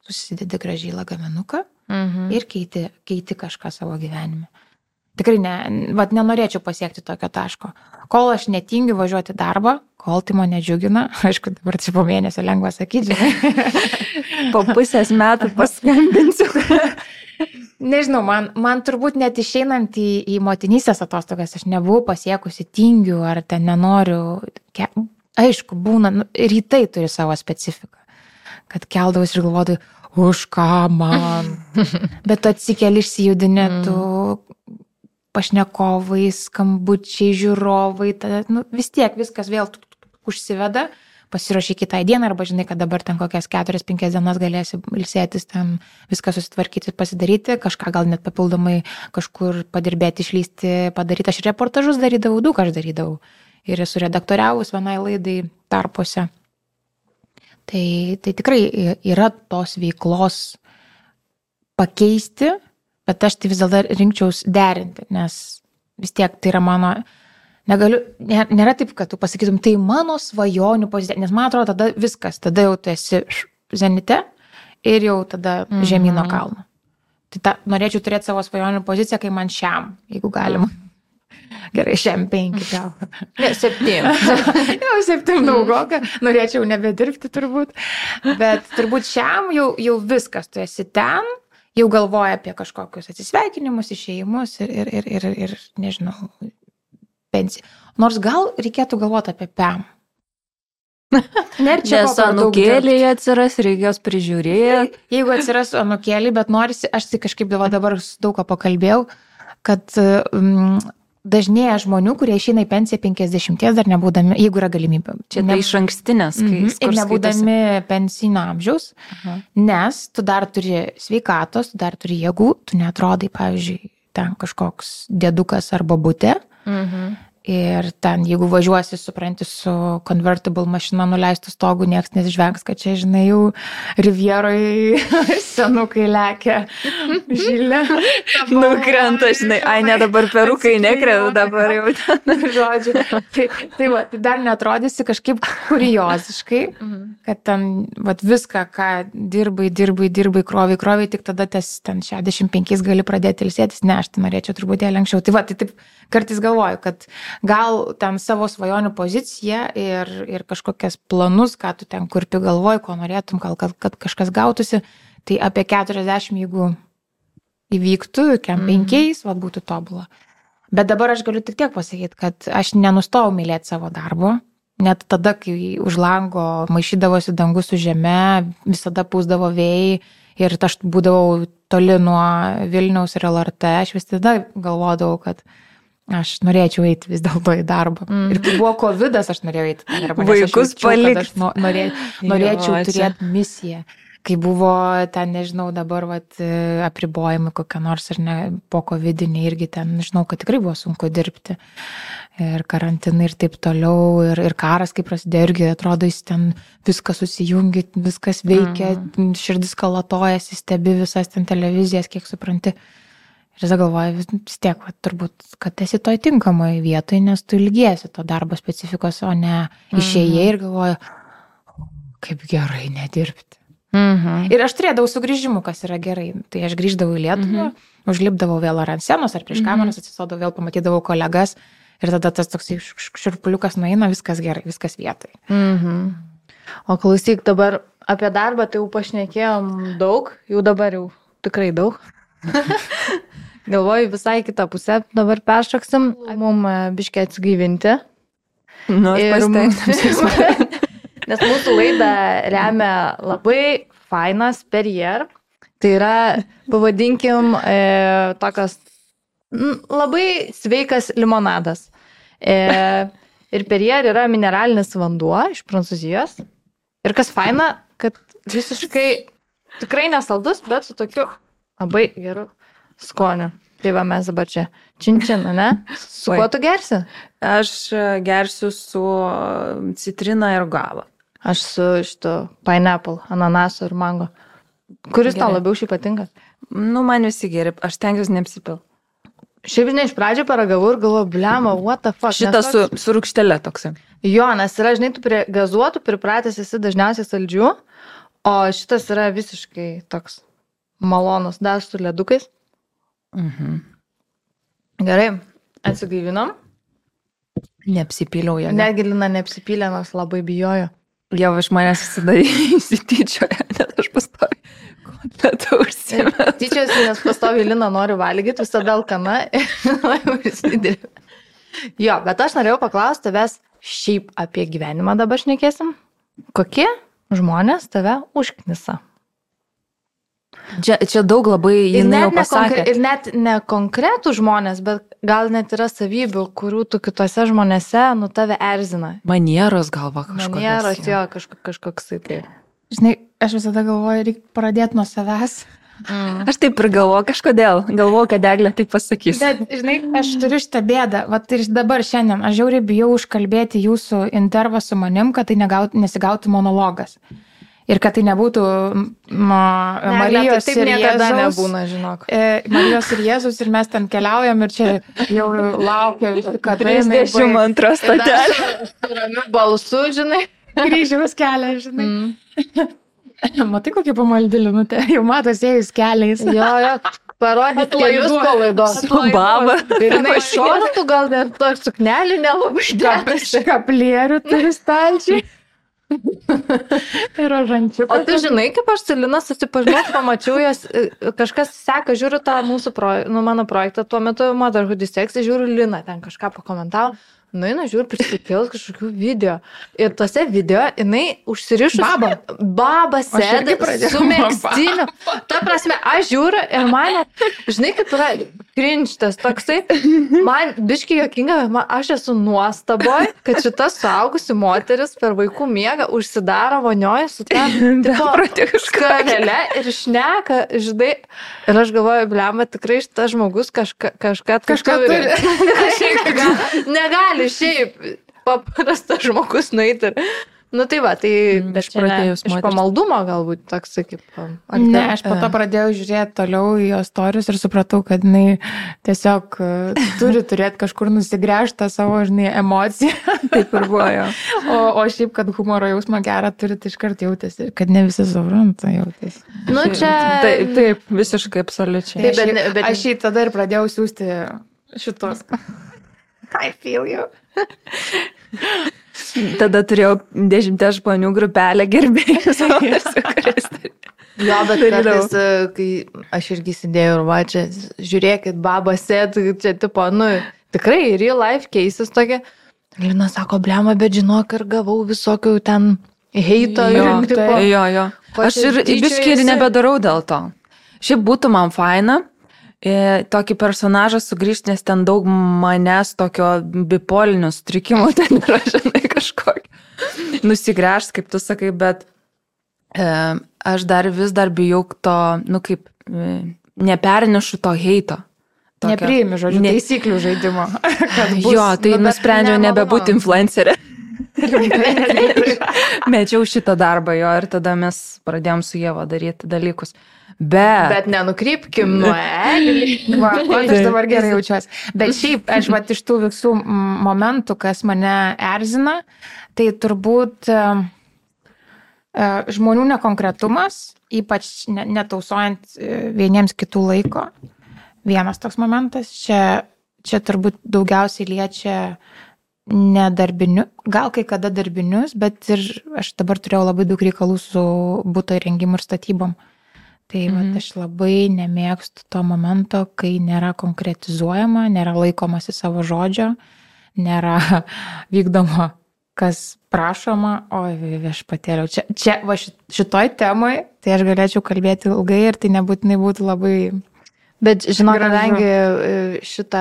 susidedi gražiai lagaminuką Mhm. ir keiti, keiti kažką savo gyvenime. Tikrai ne, vat nenorėčiau pasiekti tokio taško. Kol aš netingiu važiuoti darbą, kol tai mane džiugina, aišku, dabar čia po mėnesio lengva sakyti. Po pusės metų paskambinsiu. Nežinau, man, man turbūt net išeinant į, į motinystės atostogas, aš nebuvau pasiekusi tingių ar ten nenoriu. Ke, aišku, būna, nu, rytai turi savo specifiką. Kad keldavus ir galvodavau, už ką man. Bet tu atsikeli išsijudinė, tu pašnekovai, skambučiai, žiūrovai, tada, nu, vis tiek viskas vėl tuk, tuk, tuk, užsiveda, pasiruoši kitai dienai arba žinai, kad dabar ten kokias 4-5 dienas galėsi ilsėtis, ten viską susitvarkyti, pasidaryti, kažką gal net papildomai kažkur padirbėti, išlysti, padaryti. Aš reportažus darydavau, daug aš darydavau. Ir esu redaktoriavus vienai laidai tarpuose. Tai, tai tikrai yra tos veiklos pakeisti, bet aš tai vis dėlto rinkčiaus derinti, nes vis tiek tai yra mano, negaliu, nė- nėra taip, kad tu pasakytum, tai mano svajonių pozicija, nes man atrodo, tada viskas, tada jau tu esi zenite ir jau tada Mhm. žemyno kalno. Tai ta, norėčiau turėti savo svajonių poziciją, kai man šiam, jeigu galima. Gerai, šiam penki gal. Ne, septyni. jau septym daugoka, norėčiau nebedirbti turbūt. Bet turbūt šiam jau, jau viskas, tu esi ten, jau galvoja apie kažkokius atsisveikinimus, išėjimus ir, ir, ir, ir, ir nežinau, pensiją. Nors gal reikėtų galvoti apie PEM. Nėra čia Nes anukėliai atsiras, reikės prižiūrėti. Jeigu atsiras anukėlį, bet norisi, aš tai kažkaip dabar, su daug ko pakalbėjau, kad um, dažnėja žmonių, kurie išeina į pensiją 50 dar nebūdami, jeigu yra galimybė. Čia ne iš ankstinės, kai Mhm. Ir nebūdami pensinio amžiaus, Aha. nes tu dar turi sveikatos, tu dar turi jėgų, tu netrodai, pavyzdžiui, ten kažkoks dėdukas arba būtė. Mhm. Ir ten, jeigu važiuosi, supranti, su convertible mašina nuleistų stogų, niekas nesižvengs, kad čia, žinai, jau Rivieroje senukai lekia žilė. Nukrenta, žinai, ai ne dabar perukai nekrenta, dabar jau ten. Žodžiu. Tai, tai, va, tai dar netrodysi kažkaip kurioziškai, Mhm. kad ten vat, viską, ką dirbai, dirbai, dirbai, kroviai, kroviai, tik tada tas ten 65 gali pradėti ilsėtis. Ne, aš tai norėčiau truputėlį anksčiau. Tai va, tai taip kartais galvoju, kad gal ten savo svajonių poziciją ir, ir kažkokias planus, ką tu ten kurpi galvoji, ko norėtum, gal kad, kad kažkas gautųsi, tai apie 40, jeigu įvyktų, kem Mhm. penkiais, va būtų tobula. Bet dabar aš galiu tik tiek pasakyti, kad aš nenustojau mylėti savo darbo. Net tada, kai už lango maišydavosi dangus su žeme, visada pūsdavo vėjai ir aš būdavau toli nuo Vilniaus ir LRT, aš vis tada galvodavau, kad aš norėčiau eiti vis dėlto į darbą. Mm. Ir kai buvo COVID, aš norėjau eiti į darbą. Vaikus jaučiau, kad palikt. Aš no- norė, norėčiau Jo, turėti misiją. Kai buvo ten, nežinau, dabar vat, e, apribojimai kokie nors ar ne, po COVID-19 irgi ten, žinau, kad tikrai buvo sunku dirbti. Ir karantinai ir taip toliau. Ir, ir karas, kai prasidėjo, irgi atrodo, jis ten viskas susijungia, viskas veikia, mm. širdis kalatojasi, stebi visas ten televizijas, kiek supranti. Ir tada galvoju, vis, tiek, va, turbūt, kad esi toj tinkamoje vietoje, nes tu ilgiesi to darbo specifikos, o ne išėjai ir galvoju, kaip gerai nedirbti. Mhm. Ir aš turėdavau sugrįžimų, kas yra gerai. Tai aš grįždavau į Lietuvą, mhm. užlipdavau vėl ar ant scenos, ar prieš kameras, atsisodavau vėl, pamatydavau kolegas. Ir tada tas toks širpuliukas nueina, viskas gerai, viskas vietai. Mhm. O klausyk, dabar apie darbą tai jau pašnekėjom daug, jau dabar jau tikrai daug. Galvoju visai kitą pusę, dabar peršoksim, mum e, biškiai atsigaivinti. Nu, Ir pasitengsiu. Nes mūsų laidą remia labai fainas perjer. Tai yra, pavadinkim, e, tokios n, labai sveikas limonadas. E, ir perjer yra mineralinis vanduo iš Prancūzijos. Ir kas faina, kad visiškai tikrai nesaldus, bet su tokiu labai geru skoniu. Tai va mes dabar čia činčina, ne? Su kuo tu gersi? Aš e, gersiu su e, citrina ir gava. Aš su šito pineapple, ananasu ir mango. Kuris tau Gerai. labiau šiaip patinka? Nu, man visi geri, aš tenkiuosi neapsipil. Šiaip ne iš pradžio paragavau ir galvoju, blema, what the fuck. Šitą Nes su, toks- su rūkštelė toksai. Jo, nes yra, žinai, tu prie gazuotų pripratęs esi dažniausiai saldžių, o šitas yra visiškai toks malonus, dar su ledukais. Mhm. Gerai, atsigaivinom. Neapsipiliau ją. Netgi Lina neapsipylė, nors labai bijojo. Jau iš manęs visada įsityčioja, net aš pastoviai kotletą užsiemę. Tyčiasi, nes pastovi Lina nori valgyti, visada alkana ir užsidirbė. Jo, bet aš norėjau paklausti tavęs šiaip apie gyvenimą dabar šnekėsim. Kokie žmonės tave užknisa? Čia, čia daug labai jinai jau net, ne konkre, pasakė. ir net ne konkretų žmonės, bet gal net yra savybių, kurių tu kitose žmonėse, nu tave erzina. Manieros galva kažkokios. Manieros jo kažkoks, kažkoks tai. Žinai, aš visada galvoju, reikia pradėti nuo savęs. Mm. Aš taip ir galvoju, kažkodėl. Galvoju, kad Eglė taip pasakys. Bet, žinai, aš turiu šitą bėdą. Vat ir dabar šiandien aš žiauriai bijau užkalbėti jūsų intervą su manim, kad tai negaut, nesigautų monologas. Ir kad tai nebūtų m, Marijos taip ir niekada Jėzaus. nebūna, žinok. E, Marijos ir Jėzus ir mes ten keliaujam ir čia jau laukia, jinai 32 stotelė. Ramiu balsu, žinai. kryžiaus kelią, žinai. Mm. Matai, kokia pamaldi linutė, jau matos ėjus keliais. Jo, jo, parodyti kelius po laidos. Baba. Ir jinai šoktų gal net to suknelį nelabai uždėtas. Kaplierių turi stalčiai. Ir ožančiukas. O tu žinai, kaip aš su Lina susipažinau, pamačiau jas, e, kažkas seka, žiūriu tą mūsų, proje, nu, mano projektą, tuo metu Motherhood Sex, žiūriu Lina, ten kažką pakomentavo, nueina žiūri prisikėlus kažkokių video. Ir tose video jinai užsirišus. Baba. Baba sėdi su mėgstiniu. Ta prasme, aš žiūriu ir man, žinai, kaip yra krinštas toksai. Man biški jokinga, man, aš esu nuostaboj, kad šita suaugusi moteris per vaikų miegą užsidaro vonioje su ta skarelė ir šneka, žinai. Ir aš galvoju, blema, tikrai šitas žmogus kažka, kažką, tai Kažką Šiaip negali, negali šiaip paprastas žmogus nueiti. Ir... Nu tai va, tai Mm, ne, išprotėjus iš pamaldumo galbūt toks, kaip... um, Ne, aš po to pradėjau žiūrėti toliau į jos storius ir supratau, kad jinai tiesiog e, turi turėti kažkur nusigręžtą savo, žinai, emociją. Taip ir buvo jo. O, o šiaip, kad humoro jausmą gerą turi, tai iškart jautėsi, kad ne visi supranta jautėsi. Nu čia... Taip, taip, visiškai absoliučiai. Taip, bet aš, bet- aš jį tada ir pradėjau siūsti šitos. I feel you. Tada turėjau dešimties žmonių grupelę tai- Jo, bet kartais, e, kai aš irgi sėdėjau ir va, čia, žiūrėkit, baba sėd, čia tipo, nu, tikrai real life cases tokia. Lina sako, blema, bet žinok, ir gavau visokių ten heito Jo, ir tipo. jo, jo. Ko Aš ir biški ir nebedarau dėl to. Šiaip būtų man faina tokį personažą sugrįžti, nes ten daug manęs tokio bipolinio sutrikimo ten yra, žinai, kažkokio. Nusigręžt, kaip tu sakai, bet e, aš dar vis dar bijau to, nu kaip, e, nepernešu to heito. Tokio. Nepriimi, žodžiu, Ne- taisyklių žaidimo. Bus- Jo, tai nu, nusprendžiau nemalonu. nebebūti influencerė. Mečiau šitą darbą jo ir tada mes pradėjom su Jėvo daryti dalykus. Bet, Bet nenukrypkim nuo eglį. Va, o aš dabar gerai jaučiuosi. Bet šiaip, aš va iš tų visų momentų, kas mane erzina, tai turbūt e, žmonių nekonkretumas, ypač ne- netausojant e, vieniems kitų laiko. Vienas toks momentas, čia, čia turbūt daugiausiai liečia nedarbiniu, gal kai kada darbinius, bet ir aš dabar turėjau labai daug reikalų su būto įrengimu ir statybom. Tai mhm. Mhm. vat, aš labai nemėgstu to momento, kai nėra konkretizuojama, nėra laikomasi savo žodžio, nėra vykdoma, kas prašoma, oi, viešpatėliau. Čia, čia va, šit- šitoj temai, tai aš galėčiau kalbėti ilgai ir tai nebūtinai būtų labai... Bet žinok, Gražu. kadangi e, šitą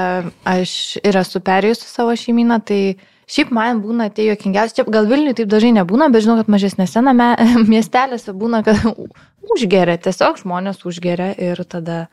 aš ir esu perėjusi savo šeiminą, tai šiaip man būna tie juokingiausi, čia gal Vilniui taip dažnai nebūna, bet žinau, kad mažesnėse name, miestelėse būna, kad užgeria, tiesiog žmonės užgeria ir tada,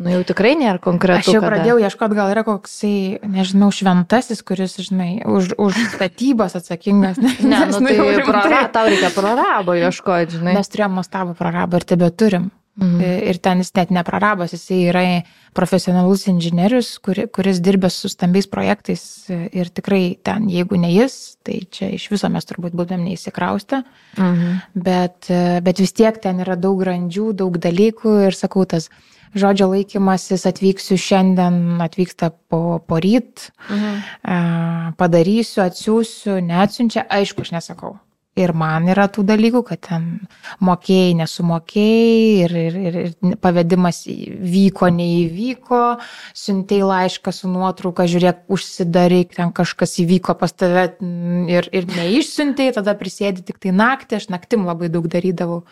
nu jau tikrai nėra konkretu. Aš jau kada. pradėjau ieškoti, gal yra koksai, nežinau, šventasis, kuris, žinai, už, už statybas atsakingas. Ne, nu Nes, tai prara, tau reikia prarabo ieškoti, žinai. Mes turėjom nuostabų prarabą ir tebe turim. Mhm. Ir ten jis net neprarabas, jis yra profesionalus inžinierius, kuri, kuris dirbęs su stambiais projektais ir tikrai ten, jeigu ne jis, tai čia iš viso mes turbūt būtumėm neįsikraustę, Mhm. bet, bet vis tiek ten yra daug grandžių, daug dalykų ir sakau, tas žodžio laikymasis atvyksiu šiandien, atvyksta po, po ryt, Mhm. padarysiu, atsiųsiu, neatsiunčia, aišku, aš nesakau. Ir man yra tų dalykų, kad ten mokėjai, nesumokėjai ir, ir, ir, ir pavedimas vyko, neįvyko, siuntėjai laišką su nuotrauka, žiūrėk, užsidaryk, ten kažkas įvyko pas tave mm, ir, ir neišsiuntėjai, tada prisėdi tik tai naktį, aš naktim labai daug darydavau.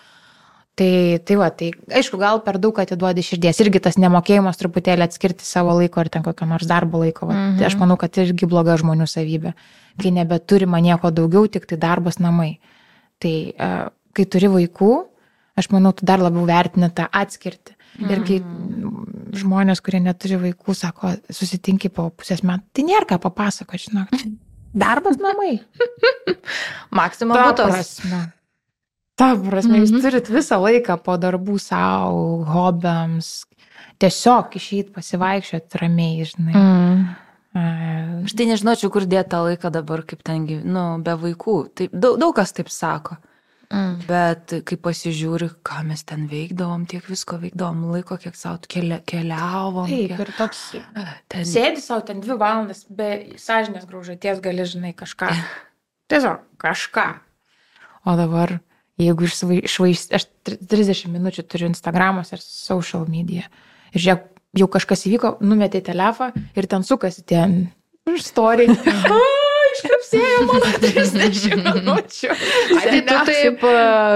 Tai, tai va, tai aišku, gal per daug atiduodi širdies. Irgi tas nemokėjimas truputėlį atskirti savo laiko ar ten kokio nors darbo laiko. Va. Mhm. Tai aš manau, kad irgi bloga žmonių savybė. Kai nebeturima nieko daugiau, tik tai darbas namai. Tai e, kai turi vaikų, aš manau, tu dar labiau vertini tą atskirti. Ir kai mm, žmonės, kurie neturi vaikų, sako, susitinki po pusės metų, tai nėra ką papasakoti, žinok. Darbas namai. Maksimum prasme. Ta prasme, jūs Mhm. turit visą laiką po darbų savo, hobiams, tiesiog išeit pasivaikščioti ramiai, žinai. Mm. Aš tai nežinočiau, kur dėti tą laiką dabar, kaip ten, nu, be vaikų. Taip, daug, daug kas taip sako. Mm. Bet kai pasižiūri, ką mes ten veikdavom, tiek visko veikdavom, laiko, kiek savo kelia, keliavom. Taip, kiek, ir toks. ten, Sėdi savo ten dvi valandas, be sąžinės graužaties gali, žinai, kažką. Tiesiog kažką. O dabar, jeigu iššvaist, aš tri- 30 minučių turiu Instagramas ir social media. Ir žiūrėk, jau kažkas įvyko, numetė telefą ir ten sukasi tie Istorija. Iškapsėjo mano 30 minučių. Tai tu taip e,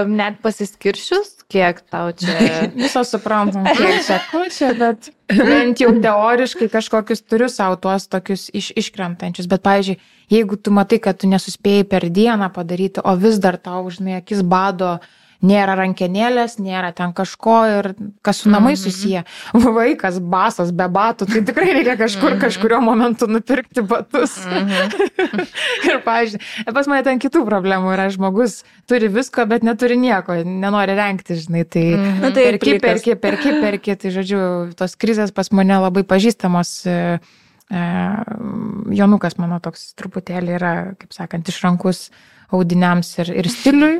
net pasiskiršius, kiek tau čia. Viso suprantam, kiek čia, ko čia, bet bent jau teoriškai kažkokius turiu savo tuos tokius iš, iškrentančius. Bet, pavyzdžiui, jeigu tu matai, kad tu nesuspėjai per dieną padaryti, o vis dar tau, žinai, akis bado, uh, nėra rankenėlės, nėra ten kažko ir kas su namai mhm. susiję. Vaikas, basas, be batų, tai tikrai reikia kažkur mhm. kažkurio momentu nupirkti batus. Mhm. ir, pavyzdžiui, pas mane ten kitų problemų yra žmogus, turi visko, bet neturi nieko, nenori renkti, žinai, tai, Na, tai perki, perki, perki, perki, tai žodžiu, tos krizės pas mane labai pažįstamos. E, e, Jonukas mano toks truputėlį yra, kaip sakant, išrankus audiniams ir, ir stiliui.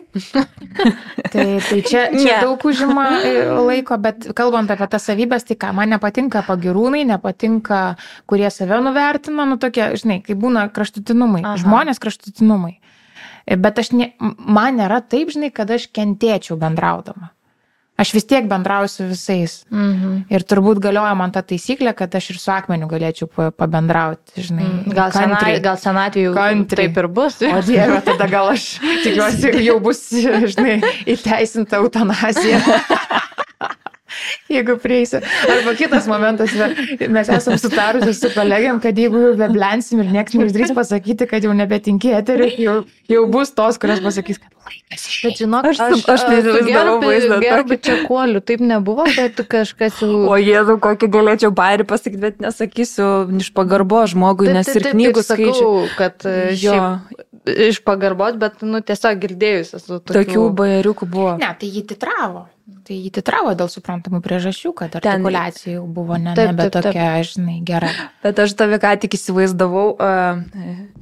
tai, tai čia, čia yeah. daug užima e, laiko, bet kalbant apie tas savybės, tai ką, man nepatinka pagirūnai, nepatinka, kurie save nuvertina, nu tokie, žinai, kai būna kraštutinumai, Aha. žmonės kraštutinumai. Bet aš ne, man nėra taip, žinai, kad aš kentėčiau bendraudama aš vis tiek bendrausiu visais. Mhm. Ir turbūt galioja man ta taisyklė, kad aš ir su akmeniu galėčiau pabendrauti, žinai. Mm. Gal, senai, gal senatvėje taip ir bus. O dieve, tada gal aš tikiuosi, jau bus, žinai, įteisinta eutanazija. jeigu prieisi. Arba kitas momentas, mes esame sutarusi su kolegiam, kad jeigu jau veblensim ir niekas neišdrys pasakyti, kad jau nebetinki eteriui, jau, jau bus tos, kurios pasakys, kad laikas išėjo. Bet žinok, aš, aš, aš neįsivaizdavau vaizdą. Gerbi čia kuolių, taip nebuvo, bet kažkas jau... O jėzu, kokį galėčiau bairį pasakyti, bet nesakysiu iš pagarbo žmogui, nes ir knygų skaičiau, kad jo. Iš pagarbos, bet, nu, tiesiog girdėjus esu. Tokių, tokių bajeriukų buvo. Ne, tai jį titravo. Tai jį titravo dėl suprantamų priežasčių, kad artikulacija jau buvo ne, taip, nebe taip, tokia, taip. žinai, gera. Bet aš tave ką tik įsivaizdavau, uh,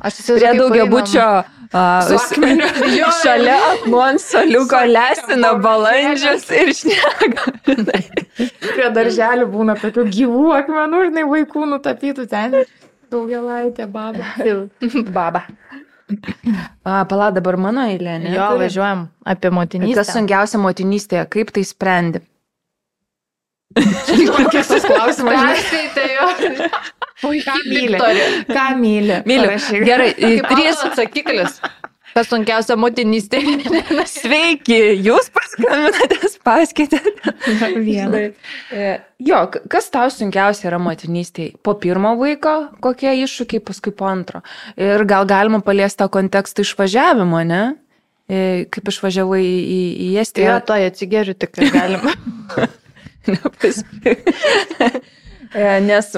aš įsivaizduoju. Prie daugia bučio uh, šalia akmuonso liuko lesina balandžius ir šneka. Prie darželių būna tokių gyvų akmenų, žinai, vaikų nutapytų ten. Daugialaitė baba. baba. Pala, dabar mano eilė, ne? Jo, važiuojam apie motinystę. Kas sunkiausia motinystėje, kaip tai sprendi? Kokias tas klausimas? Perskaitė jo. Oi, ką myli? Ką myli? Myli. Gerai, trys atsakiklis. Kas sunkiausia motinystė? Sveiki, jūs paskambinatės, paskaitėte. Vieną. E, jo, kas tau sunkiausia yra motinystėje? Po pirmo vaiko, kokie iššūkiai, paskui po antro. Ir gal galima paliesti tą kontekstą išvažiavimo, ne? E, kaip išvažiavai į, į, į Estiją? Jo, to atsigeriu tik, kad galima. E, nes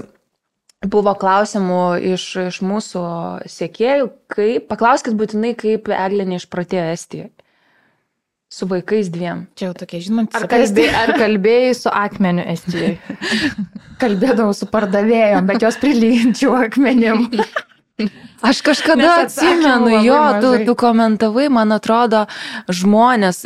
buvo klausimų iš, iš mūsų sėkėjų, kaip, paklauskit būtinai, kaip Eglė neišpratėjo Estijoje. Su vaikais dviem. Čia jau tokie žinot, ar, kalbė, ar kalbėjai su akmeniu Estijoje? Kalbėdavau su pardavėjom, bet jos prilyginčiau akmenim. Aš kažkada atsimenu, jo, tu, tu komentavai, man atrodo, žmonės,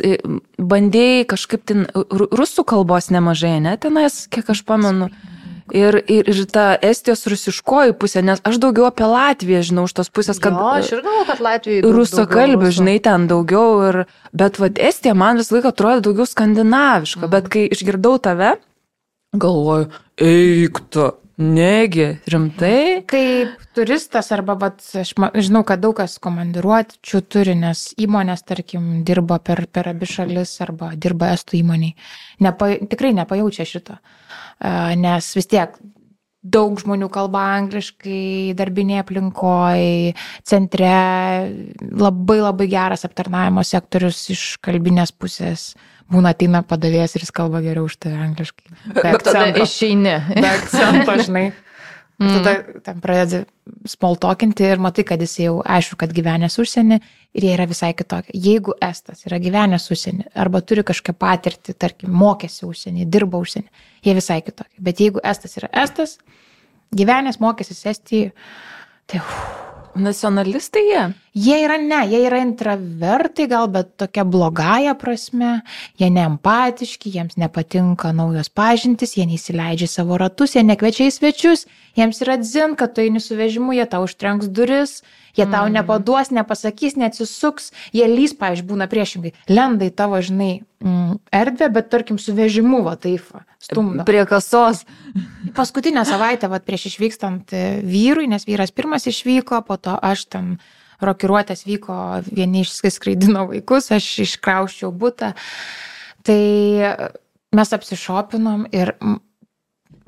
bandėjai kažkaip ten rusų kalbos nemažai, ne tenais, kiek aš pamenu. Paskui ir, ir, ir ta Estijos rusiškoji pusė, nes aš daugiau apie Latviją žinau iš tos pusės, kad... Jo, aš ir galvoju, kad Latvijai. Rusakalbių, žinai, ten daugiau, ir, bet vad Estija man visą laiką atrodė daugiau skandinaviška, mhm. bet kai išgirdau tave, galvoju, eik tu. Negi, rimtai? Kaip turistas arba, vat, aš žinau, kad daug kas komandiruočių turi, nes įmonės, tarkim, dirba per, per abi šalis arba dirba estų įmoniai. Nepa, tikrai nepajaučia šito. Nes vis tiek daug žmonių kalba angliškai, darbinėje aplinkoje, centre, labai labai geras aptarnavimo sektorius iš kalbinės pusės. Būna ateina padavėjas ir jis kalba geriau už tai angliškai. Bet tada išeini. Be akcento, žinai. Mm. Tada ten pradedi smoltokinti ir matai, kad jis jau aišku, kad gyvenęs užsienį ir jie yra visai kitokie. Jeigu estas yra gyvenęs užsienį arba turi kažkokią patirtį, tarkim, mokėsi užsienį, dirba užsienį, jie visai kitokie. Bet jeigu estas yra estas, gyvenęs mokėsi Estijoje, tai... Uf, Nacionalistai jie? Jie yra ne, jie yra intravertai gal, bet tokia blogąją prasme, jie neempatiški, jiems nepatinka naujos pažintis, jie neįsileidžia savo ratus, jie nekviečia į svečius, jiems yra dzin, kad tu eini su vežimu, jie tau užtrenks duris, jie tau Mm. nepaduos, nepasakys, neatsisuks, jie lys, pavyzdžiui, būna priešingai, lenda į tavo, žinai, mm, erdvę, bet tarkim su vežimu, va taip, va, stumdo. Prie kasos. Paskutinę savaitę, vat, prieš išvykstant e, vyrui, nes vyras pirmas išvyko, po to aš ten rokiruotės vyko, vieni išskraidino vaikus, aš iškrauščiau būtą. Tai mes apsišopinom ir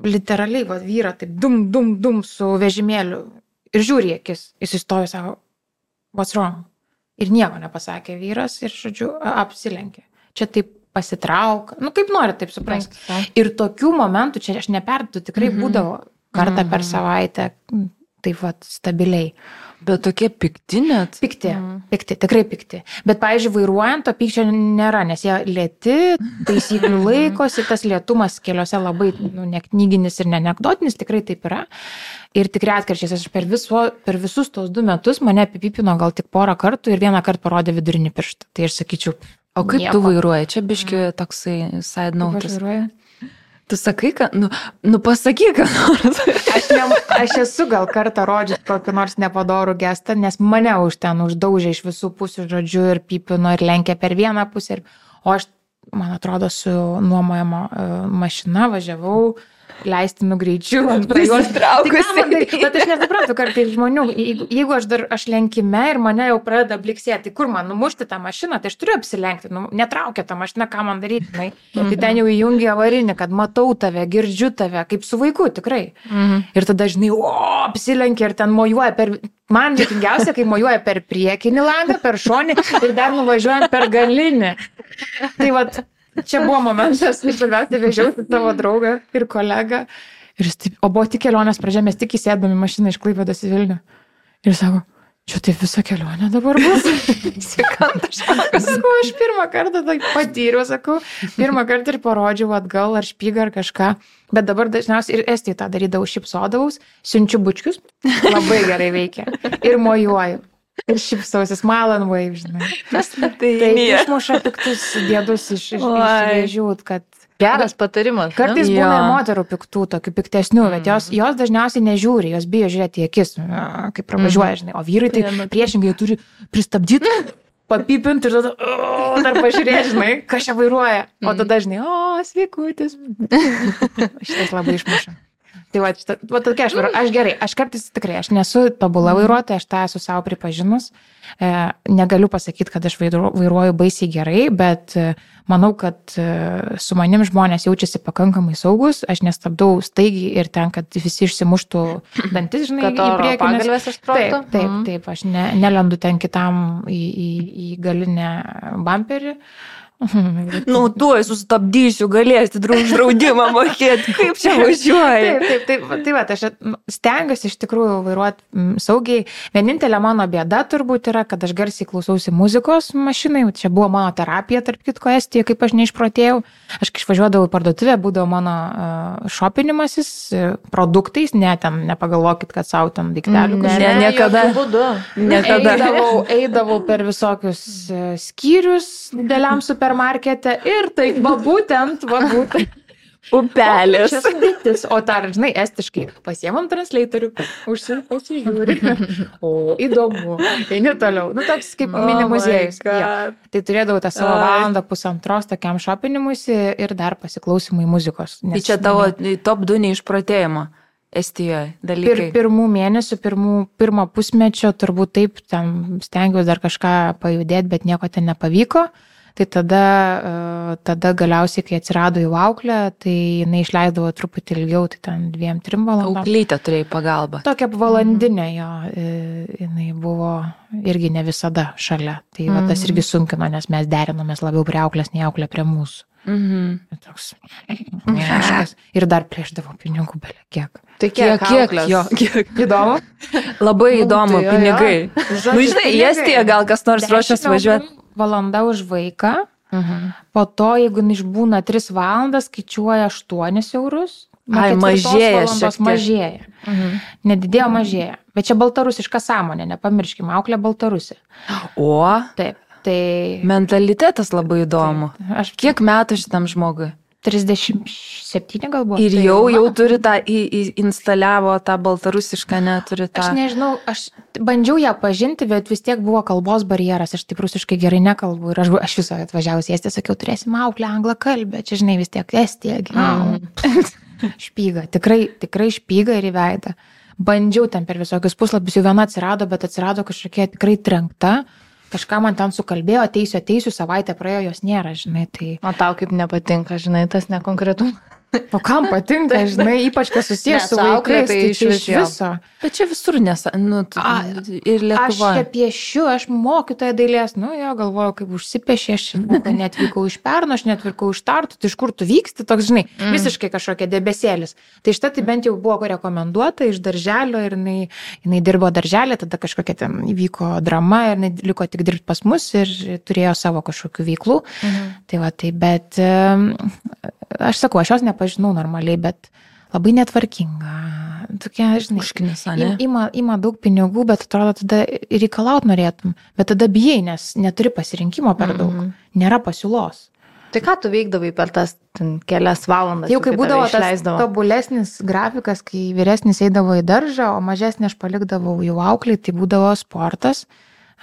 literaliai, va, vyra taip dum, dum, dum su vežimėliu ir žiūri akis, jis įstojo savo, what's wrong? Ir nieko nepasakė vyras ir, žodžiu, apsilenkė. Čia taip pasitrauk, nu kaip nori taip suprasti. Ir tokių momentų, čia aš neperdu, tikrai Mhm. būdavo kartą per Mhm. savaitę, taip pat stabiliai. Bet tokie pikti net. Pikti, Mhm. pikti, tikrai pikti. Bet, pavyzdžiui, vairuojant to pykčio nėra, nes jie lėti, taisyklių laikosi, tas lėtumas keliuose labai nu, neknyginis ir nenekdotinis, tikrai taip yra. Ir tikrai atkarčiais, aš per, viso, per visus tos du metus mane apipipino gal tik porą kartų ir vieną kartą parodė vidurinį pirštą. Tai aš sakyčiau, O kaip Nieko. tu vairuoji? Čia biški toksai side kaip aš vairuoju. Tu sakai, kad, nu, nu pasakyk, kad nors. Aš, ne, aš esu gal kartą rodžius kokį nors nepadorų gestą, nes mane už ten uždaužė iš visų pusių žodžiu ir pypino ir lenkė per vieną pusę. Ir, o aš, man atrodo, su nuomojama uh, mašina važiavau leistinu greičiu ant prajos. Prisitraukusi. Tai, bet aš nesuprantu kartais žmonių, jeigu, jeigu aš dar aš lenkime ir mane jau pradeda bliksėti, tai kur man numušti tą mašiną, tai aš turiu apsilenkti, nu, netraukia tą mašiną, ką man daryti. žinai. Tai ten jau įjungia avarinį, kad matau tave, girdžiu tave, kaip su vaiku, tikrai. Mhm. Ir tada, žinai, o, apsilenkia ir ten mojuoja per... Man juokingiausia, kai mojuoja per priekinį langą, per šonį ir dar nuvažiuojant per galinį. Tai vad, čia buvo momentas, kai svarbiausia vežiausi savo draugą ir kolegą. Ir jis taip, o buvo tik kelionės pradžia, mes tik įsėdami į mašiną iš Klaipėdos į Vilnių. Ir sako, čia tai visa kelionė dabar bus. Sakau, aš pirmą kartą tai patyriau, sakau, pirmą kartą ir parodžiau atgal ar špygą ar kažką. Bet dabar dažniausiai ir Estijai tą darydavau, šipsodavaus, siunčiu bučkius, labai gerai veikia. Ir mojuoju. Ir šipsausis malan wave, žinai. Tai, Tai išmuša piktus dėdus iš, iš, iš vėžių, kad Geras patarimas. Kartais būna ir moterų piktų, tokių piktesnių, bet Mm. jos, jos dažniausiai nežiūri, jos bijo žiūrėti į akis, kai pravažiuoja, žinai, o vyrai tai priešingai turi pristabdyti, papipinti ir tada o, dar pažiūrėti, žinai, kas čia vairuoja. O Mm. tada, žinai, o, sveikutis. Šitas labai išmuša. Tai va, šita, va tokia aš. Aš gerai, aš kartais tikrai, aš nesu tobula vairuotoja, aš tą esu savo pripažinus. E, negaliu pasakyti, kad aš vairu- vairuoju baisiai gerai, bet e, manau, kad e, su manim žmonės jaučiasi pakankamai saugus, aš nestabdau staigiai ir ten, kad visi išsimuštų dantis, žinai, Kad į priekį. nes-? Taip, taip, Mhm. taip, aš ne, nelendu ten kitam į, į, į galinę bumperį. Nu, tuoj sustabdysiu, galėsi draudimą mokėti, kaip čia važiuoji. Taip, taip, taip, tai va, aš stengiuosi iš tikrųjų vairuoti saugiai. Vienintelė mano bėda turbūt yra, kad aš garsiai klausausi muzikos mašinai. Čia buvo mano terapija, tarp kitko, Estijoje, kaip aš neišprotėjau. Aš kai išvažiuodavau į parduotuvę, būdavo mano šopinimasis produktais, ne ten, nepagalvokit, kad savo ten daiktelių. Ne, ne, niekada. Niekada. Eidavau, eidavau per visokius skyrius dideliam supermarkete ir tai va būtent, va būtent. Upelis. Čia sudėtis. O dar, žinai, estiškai pasiemam translatorių, užsi- pasižiūri. O, įdomu. Eini toliau. Nu, toks kaip Oh mini muziejus. Jo. Tai turėdavau tą savo valandą pusantros tokiam šopinimuisi ir dar pasiklausimui muzikos. Tai nes čia tavo mane- top 2 neišprotėjimo Estijoje dalykai. pirmų mėnesių, pirmų, pirmo pusmečio turbūt taip, ten stengiausi dar kažką pajudėti, bet nieko ten nepavyko. Tai tada, e, tada galiausiai, kai atsirado jau auklė, tai jinai išleidavo truputį ilgiau, tai ten dviem, trim valandom. Auklytė turėjai pagalbą. Tokia valandinė jo, e, jinai buvo irgi ne visada šalia. Tai va, tas Mhm. irgi sunkino, nes mes derinomės labiau prie auklės, nei auklė prie mūsų. Mhm. Ir Toks, neaiškas. Ir dar plėždavo pinigų belia kiek. Tai Kiek, kiek, jo, kiek. Įdomu? Labai Nu, įdomu, tai jo, pinigai. Žodžiu, Nu, žinai, į. Estiją gal kas nors ruošias Dešimt važiuoti. Valanda už vaiką. Mhm. Po to, jeigu jin išbūna 3 valandas, skaičiuoja 8 eurus. Ai, mažėja. Mažėja. Mhm. Nedidėjo, mažėja. Bet čia baltarusiška sąmonė, nepamirškime, auklė baltarusė. O, Taip. Tai mentalitetas labai įdomu. aš Kiek metų šitam žmogui? 37 galbūt. Ir tai jau, jau turi tą, į, į, instaliavo tą baltarusišką, neturi tą. Aš nežinau, aš bandžiau ją pažinti, bet vis tiek buvo kalbos barjeras, aš taip rusiškai gerai nekalbu ir aš, aš viso atvažiavus į Estiją, sakiau, turėsim auklę anglą kalbę, čia žinai vis tiek Estija, gyvenau. špyga, tikrai, tikrai špyga ir į veidą. Bandžiau ten per visokius puslapius, jau viena atsirado, bet atsirado kažkokia tikrai trenkta, kažką man ten sukalbėjo, ateisiu, ateisiu, savaitę praėjo, jos nėra, žinai, tai... O tau kaip nepatinka, žinai, tas nekonkretumas. O kam patinka, žinai, ypač kas susijęs su vaikais, tai tai iš viso. Bet čia visur nesa, nu, tu, A, ir Aš čia piešiu, aš mokytoja dailės, nu jo, galvoju, kaip užsipiešė, aš netvykau iš Perno, aš netvykau iš Tartų, tai iš kur tu vyksti, toks, žinai, mm. visiškai kažkokia debesėlis. Tai štai tai bent jau buvo rekomenduota iš darželio ir jinai, jinai dirbo darželė, tada kažkokia ten įvyko drama ir jinai liko tik dirbti pas mus ir turėjo savo kažkokių veiklų. Mhm. Tai va, tai bet aš sakau, aš jos nepažinau normaliai, bet labai netvarkinga. Tokia, žinai, ne? Ima, ima daug pinigų, bet atrodo, tada reikalaut norėtum. Bet tada bijai, nes neturi pasirinkimo per daug. Mhm. Nėra pasiūlos. Tai ką tu veikdavai per tas ten, kelias valandas? Jau kai būdavo tas tobulesnis grafikas, kai vyresnis eidavo į daržą, o mažesnį aš palikdavau jau auklį, tai būdavo sportas.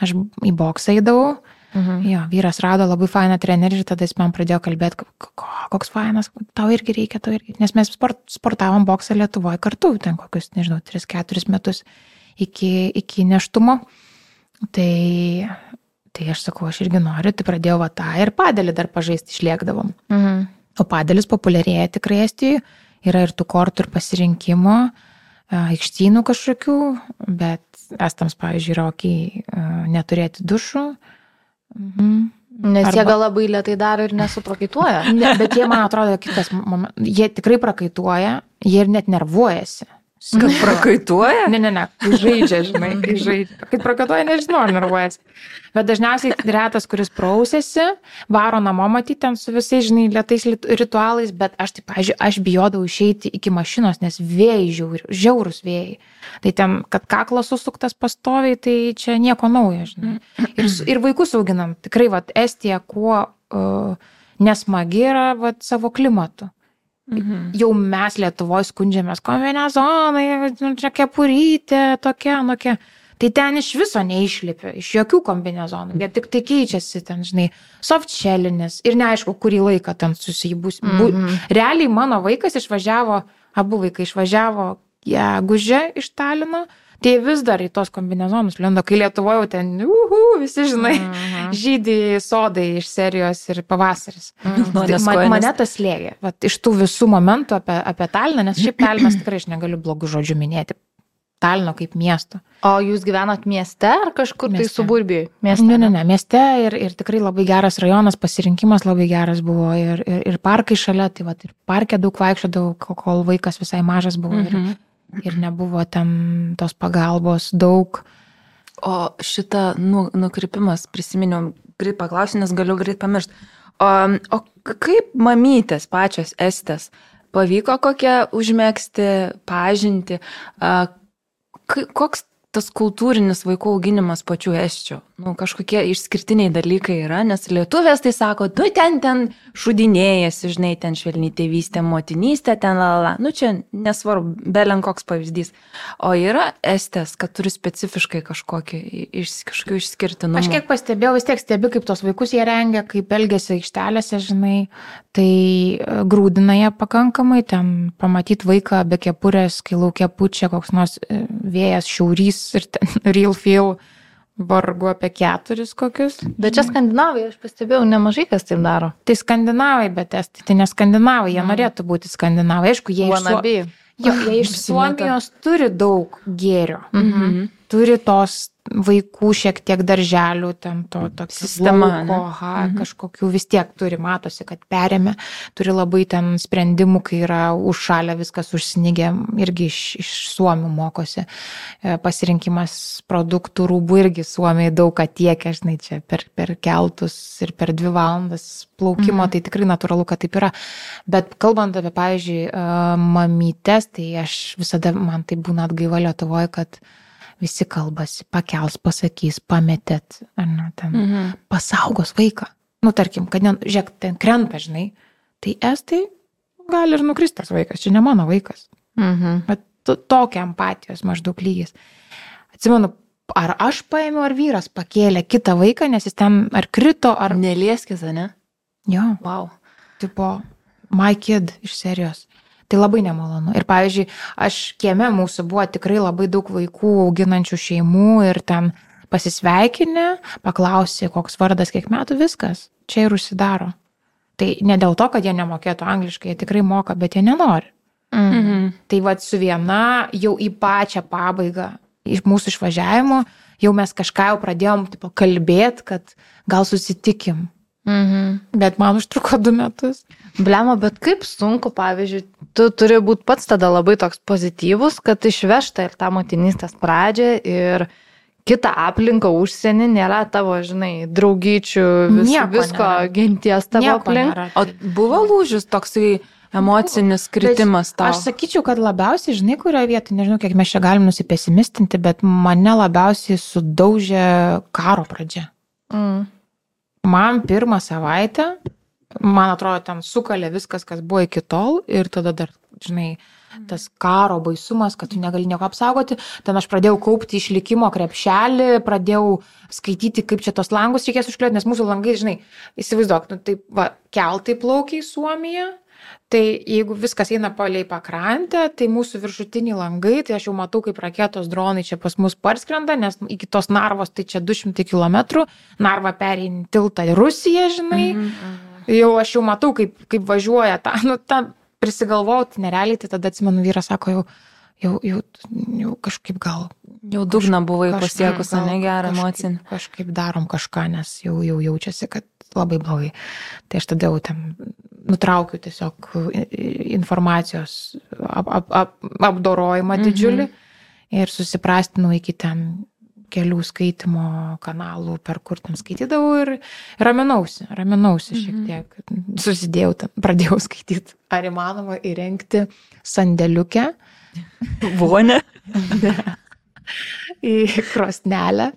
Aš į boksą eidavau. Mhm. Jo, vyras rado labai fainą trenerį ir tada jis man pradėjo kalbėti, ko- ko- koks fainas, tau irgi reikia, tau irgi. Nes mes sport, sportavom boksą Lietuvoje kartu, ten kokius, nežinau, 3-4 metus iki, iki neštumo. Tai, tai aš sakau, aš irgi noriu, tai pradėjau va tą ir padėlį dar pažaisti išliekdavom. Mhm. O padėlis populiarėja tikrai Estijoje, yra ir tų kortų ir pasirinkimo, aikštynų kažkokių, bet estams, pavyzdžiui, yra ok neturėti dušų. Mhm. Nes jie Arba- gal labai lietai daro ir nesuprakaituoja. Ne, bet jie, man atrodo, kitas momentas. Jie tikrai prakaituoja, jie ir net nervuojasi. Kad prakaituoja? Ne, ne, ne, žaidžia, žinai, žaidžia. Kai prakaituoja, nežinau, ar nervuojasi. Bet dažniausiai retas, kuris prausėsi, varo namo matyti ten su visais, žinai, lietais ritualais, bet aš, taip, pažiūrėjau, aš bijodavau išeiti iki mašinos, nes vėjai žiauri, žiaurus vėjai. Tai ten, kad kaklas susuktas pastoviai, tai čia nieko naujo, žinai. Ir, ir vaikus auginam. Tikrai, va, Estija kuo uh, nesmagi yra va, savo klimatu. Mhm. Jau mes Lietuvoje skundžiamės, kombinezonai, nu, čia kepurytė, tokia, tokia. Tai ten iš viso neišlipia, iš jokių kombinezonų. Jie tik tai keičiasi ten, žinai, softšelinis ir neaišku, kurį laiką ten susijybus. Mm Mhm. Realiai mano vaikas išvažiavo, abu vaikai išvažiavo gegužę iš Talino, tai vis dar į tos kombinezonus lenda, kai Lietuvoje jau ten, uhu, visi žinai, mm. -hmm. žydį sodai iš serijos ir pavasaris. Mhm. Nu, Tai man, mane tas lėgė. Vat iš tų visų momentų apie, apie Taliną, nes šiaip Talinas tikrai aš negaliu blogų žodžių minėti. Talino kaip miesto. O jūs gyvenat mieste ar kažkur tai Mieste. suburbijai? Mieste. Ne, ne, ne, mieste ir, ir tikrai labai geras rajonas, pasirinkimas labai geras buvo ir, ir, ir parkai šalia, tai vat, ir parke daug vaikščiodavau, kol- vaikas visai mažas buvo Mhm. ir nebuvo ten tos pagalbos daug. O šitą nu, nukrypimas prisiminiau, greit paklausiu, nes galiu greit pamiršti. O, o kaip mamytės pačios estės pavyko kokią užmėgsti pažinti, a, koks tas kultūrinis vaikų auginimas pačių esčių? Nu, kažkokie išskirtiniai dalykai yra, nes lietuvės tai sako, tu ten ten šudinėjasi, žinai, ten švelniai tėvystė, motinystė, ten la la. Nu, čia nesvarbu, belen koks pavyzdys. O yra estės, kad turi specifiškai kažkokį, iš, kažkokį išskirtinumą. Aš kiek pastebėjau, vis tiek stebi, kaip tos vaikus jie rengia, kaip elgesi aikštelėse, žinai, tai e, grūdina jie pakankamai, ten pamatyti vaiką be kepurės, kai laukia pučia koks nors e, vėjas, šiaurys ir ten real feel vargu apie keturis kokius. Bet čia Skandinavai, aš pastebėjau, nemažai kas taip daro. Tai skandinavai, bet estai, tai ne skandinavai, jie norėtų būti skandinavai. Aišku, jie iš, Suo... Wannabe. jo, jie iš. Suomijos turi daug gėrio. Mhm. Turi tos vaikų šiek tiek darželių, ten to tokio Sistema, lauko, ne? aha, kažkokių vis tiek turi, matosi, kad perėmė, turi labai ten sprendimų, kai yra užšalę viskas užsnigę, irgi iš, iš Suomių mokosi. E, Pasirinkimas produktų rūbų irgi Suomiai daug ką tiekia, žinai, čia per, per keltus ir per dvi valandas plaukimo, tai tikrai natūralu, kad taip yra. Bet kalbant apie, pavyzdžiui, e, mamytės, tai aš visada, man tai būna atgaiva Lietuvoje, kad visi kalbasi, pakels, pasakys, pametėt, ar ne, ten, Mhm. pasaugos vaiką. Nu, tarkim, kad, ne, žiūrėk, ten krenta, žinai, tai estai gali ir nukristi tas vaikas, čia ne mano vaikas. Mhm. Bet to- tokia empatijos maždaug lygis. Atsimenu, ar aš paėmiau, ar vyras pakėlė kitą vaiką, nes jis ten ar krito, ar... Nelieskis, ne? Jo, Wow. tipo, my kid iš serijos. Tai labai nemalonu. Ir pavyzdžiui, aš kieme mūsų buvo tikrai labai daug vaikų auginančių šeimų ir ten pasisveikinę, paklausė, koks vardas, kiek metų, viskas. Čia ir užsidaro. Tai ne dėl to, kad jie nemokėtų angliškai, jie tikrai moka, bet jie nenori. Mhm. Tai vad su viena jau į pačią pabaigą iš mūsų išvažiavimo, jau mes kažką jau pradėjom tipo, kalbėti, kad gal susitikim. Mhm. Bet man užtruko du metus. Blema, bet kaip sunku, pavyzdžiui, tu turi būti pats tada labai toks pozityvus, kad išvežta ir tą motinystės pradžią ir kitą aplinką užsienį nėra tavo, žinai, draugyčių, vis, Nieko visko nėra. genties tavo aplink. O buvo lūžis toksai emocinis kritimas tau? Aš sakyčiau, kad labiausiai, žinai, kurioje vietoje, nežinau, kiek mes čia galim nusipesimistinti, bet mane labiausiai sudaužė karo pradžia. Mm. Man pirmą savaitę, man atrodo, ten sukalė viskas, kas buvo iki tol ir tada dar, žinai, tas karo baisumas, kad tu negali nieko apsaugoti. Ten aš pradėjau kaupti išlikimo krepšelį, pradėjau skaityti, kaip čia tos langus reikės užkliuoti, nes mūsų langai, žinai, įsivaizduok, nu, taip, va, keltai plaukia į Suomiją. Tai jeigu viskas eina palei pakrantę, tai mūsų viršutiniai langai, tai aš jau matau, kaip raketos dronai čia pas mus parskrenda, nes iki tos narvos tai čia 200 km, narva pereina tiltą į Rusiją, žinai. Mhm. Jau aš jau matau, kaip, kaip važiuoja tą, nu, tą prisigalvojau, tai nerealiai, tai tada atsimenu, vyras sako, jau, jau, jau, jau kažkaip gal. Jau dugną buvai pasiekus, ne gerą emocinį. Kažkaip darom kažką, nes jau, jau jaučiasi, kad labai blogai. Tai aš tada jau ten nutraukiu tiesiog informacijos ap, ap, ap, apdorojimą Mhm. didžiulį ir susiprastinau iki ten kelių skaitimo kanalų, per kur ten skaitydavau ir raminausi, raminausi šiek Mhm. tiek. Susidėjau, ten, pradėjau skaityti, ar įmanoma įrengti sandėliukę Vonė. į krosnelę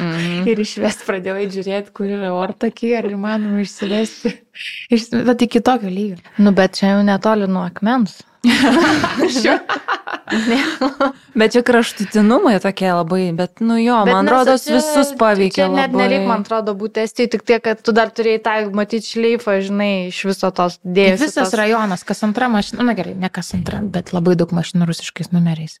Mhm. ir išvesti pradėjau žiūrėti, kur yra ortakiai, ar įmanoma išsivesti. Išsivesti, bet iki tokio lygio. Nu, bet čia jau netoli nuo akmens. Bet čia kraštutinumai tokie labai, bet, nu jo, Bet man čia- visus paveikia. Čia net nereik, man atrodo, būti estijai, tik tiek, kad tu dar turėjai tą, matyti, šleifą, žinai, iš viso tos dėmesio. Visas rajonas, kas antra mašina, na gerai, ne kas antra, bet labai daug mašinų rusiškais numeriais.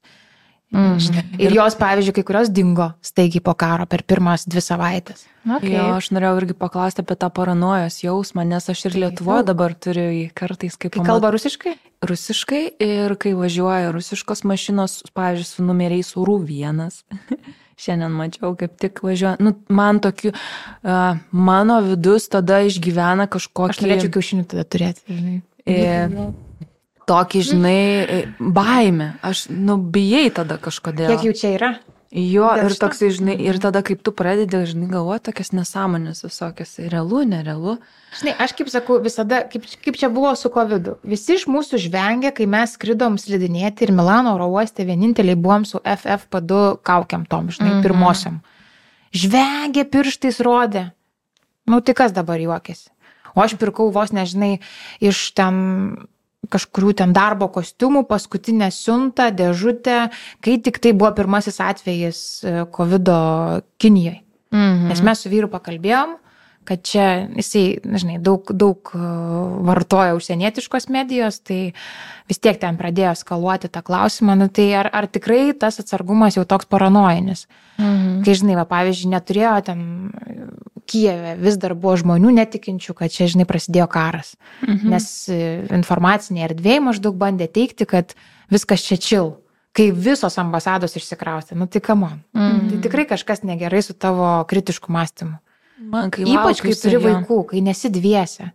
Mm. Ir jos, pavyzdžiui, kai kurios dingo staigiai po karo per pirmas dvi savaitės. Okay. Jo, aš norėjau irgi paklausti apie tą paranojos jausmą, nes aš ir Lietuvoje dabar turiu jį kartais kaip Kai kalba rusiškai? rusiškai ir kai važiuoja rusiškos mašinos, pavyzdžiui, su numeriais urų vienas. Šiandien mačiau, kaip tik važiuoja. Nu, man tokiu, uh, mano vidus tada išgyvena kažkokį... Aš norėčiau kiaušinių tada turėti. žinai. E, tokį, žinai, baimę. Aš, nu, bijai tada kažkodėl. Kiek jų čia yra? Jo, Dėl ir toksai, žinai, ir tada, kaip tu pradedi, žinai, galvoti tokias nesąmonės visokias. Realu, nerealu. Žinai, aš kaip sakau, visada, kaip, kaip čia buvo su COVID. -u. Visi iš mūsų žvengia, kai mes skridom slidinėti ir Milano oro uoste vieninteliai buvom su FFP2 kaukiam tom, žinai, mm -hmm. pirmosiam. Žvengia pirštais rodė. Nu, tai kas dabar juokėsi? O aš pirkau vos nežinai iš ten kažkurių ten darbo kostiumų, paskutinę siuntą, dėžutę, kai tik tai buvo pirmasis atvejis COVID Kinijoje. Mhm. Nes mes su vyru pakalbėjom, kad čia jisai, na, žinai, daug, daug e, vartoja užsienietiškos medijos, tai vis tiek ten pradėjo skaluoti tą klausimą, nu, tai ar, ar tikrai tas atsargumas jau toks paranojinis. Mhm. Kai, žinai, va, pavyzdžiui, neturėjo ten Kijeve, vis dar buvo žmonių netikinčių, kad čia, žinai, prasidėjo karas. Mhm. Nes e, informacinė erdvė maždaug bandė teikti, kad viskas čia čil, kai visos ambasados išsikraustė, nu tai kamon. Mm. Tai tikrai kažkas negerai su tavo kritišku mąstymu. Man kai Ypač, kai turi vaikų, kai nesidviesi,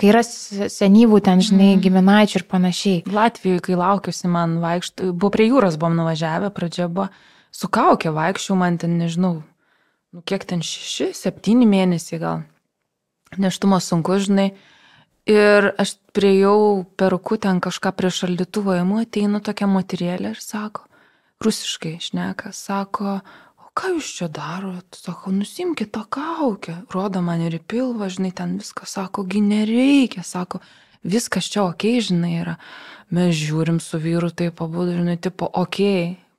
kai yra senyvų ten, žinai, giminaičių ir panašiai. Latvijoje, kai laukiausi, man vaikštų, buvo prie jūros, buvom nuvažiavę, pradžia buvo su kaukė vaikščiau, man ten nežinau, nu kiek ten šeši, septyni mėnesiai gal. Neštumo sunku, žinai. Ir aš priejau peruku ten kažką prie šaldytuvo, įmu ateinu tokia moterėlė ir sako, rusiškai šneka, sako, o ką jūs čia darot? Sako, nusimkite tą kaukę. Rodo man ir į pilvą, žinai, ten viską sako, gi nereikia, sako, viskas čia ok, žinai, yra. Mes žiūrim su vyru, tai pabudu, žinai, tipo, ok.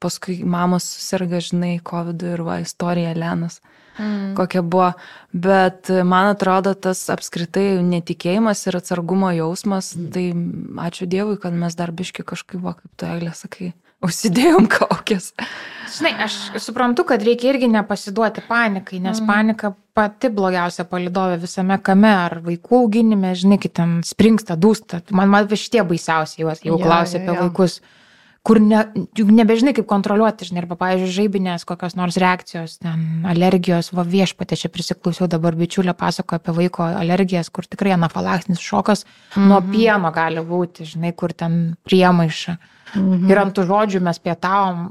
Paskui mamos susirga, žinai, COVID ir va, istorija Lenas Mm. kokia buvo. Bet e, man atrodo, tas apskritai netikėjimas ir atsargumo jausmas, tai ačiū Dievui, kad mes dar biški kažkaip, va, kaip tu eglė sakai, užsidėjom kaukės. Žinai, aš suprantu, kad reikia irgi nepasiduoti panikai, nes mm. panika pati blogiausia palidovė visame kame, ar vaikų auginime, žinai, kai ten springsta, dūsta. Man, man šitie baisiausiai juos, jau Jo, klausia jo, apie jo. vaikus, kur ne, juk nebežinai, kaip kontroliuoti, žinai, arba, pavyzdžiui, žaibinės kokios nors reakcijos, ten alergijos, va viešpatė, čia prisiklausiau dabar bičiulė pasako apie vaiko alergijas, kur tikrai anafalaksinis šokas mm -hmm. nuo pieno gali būti, žinai, kur ten priemaiša. Mhm. Ir ant tų žodžių mes pietavom,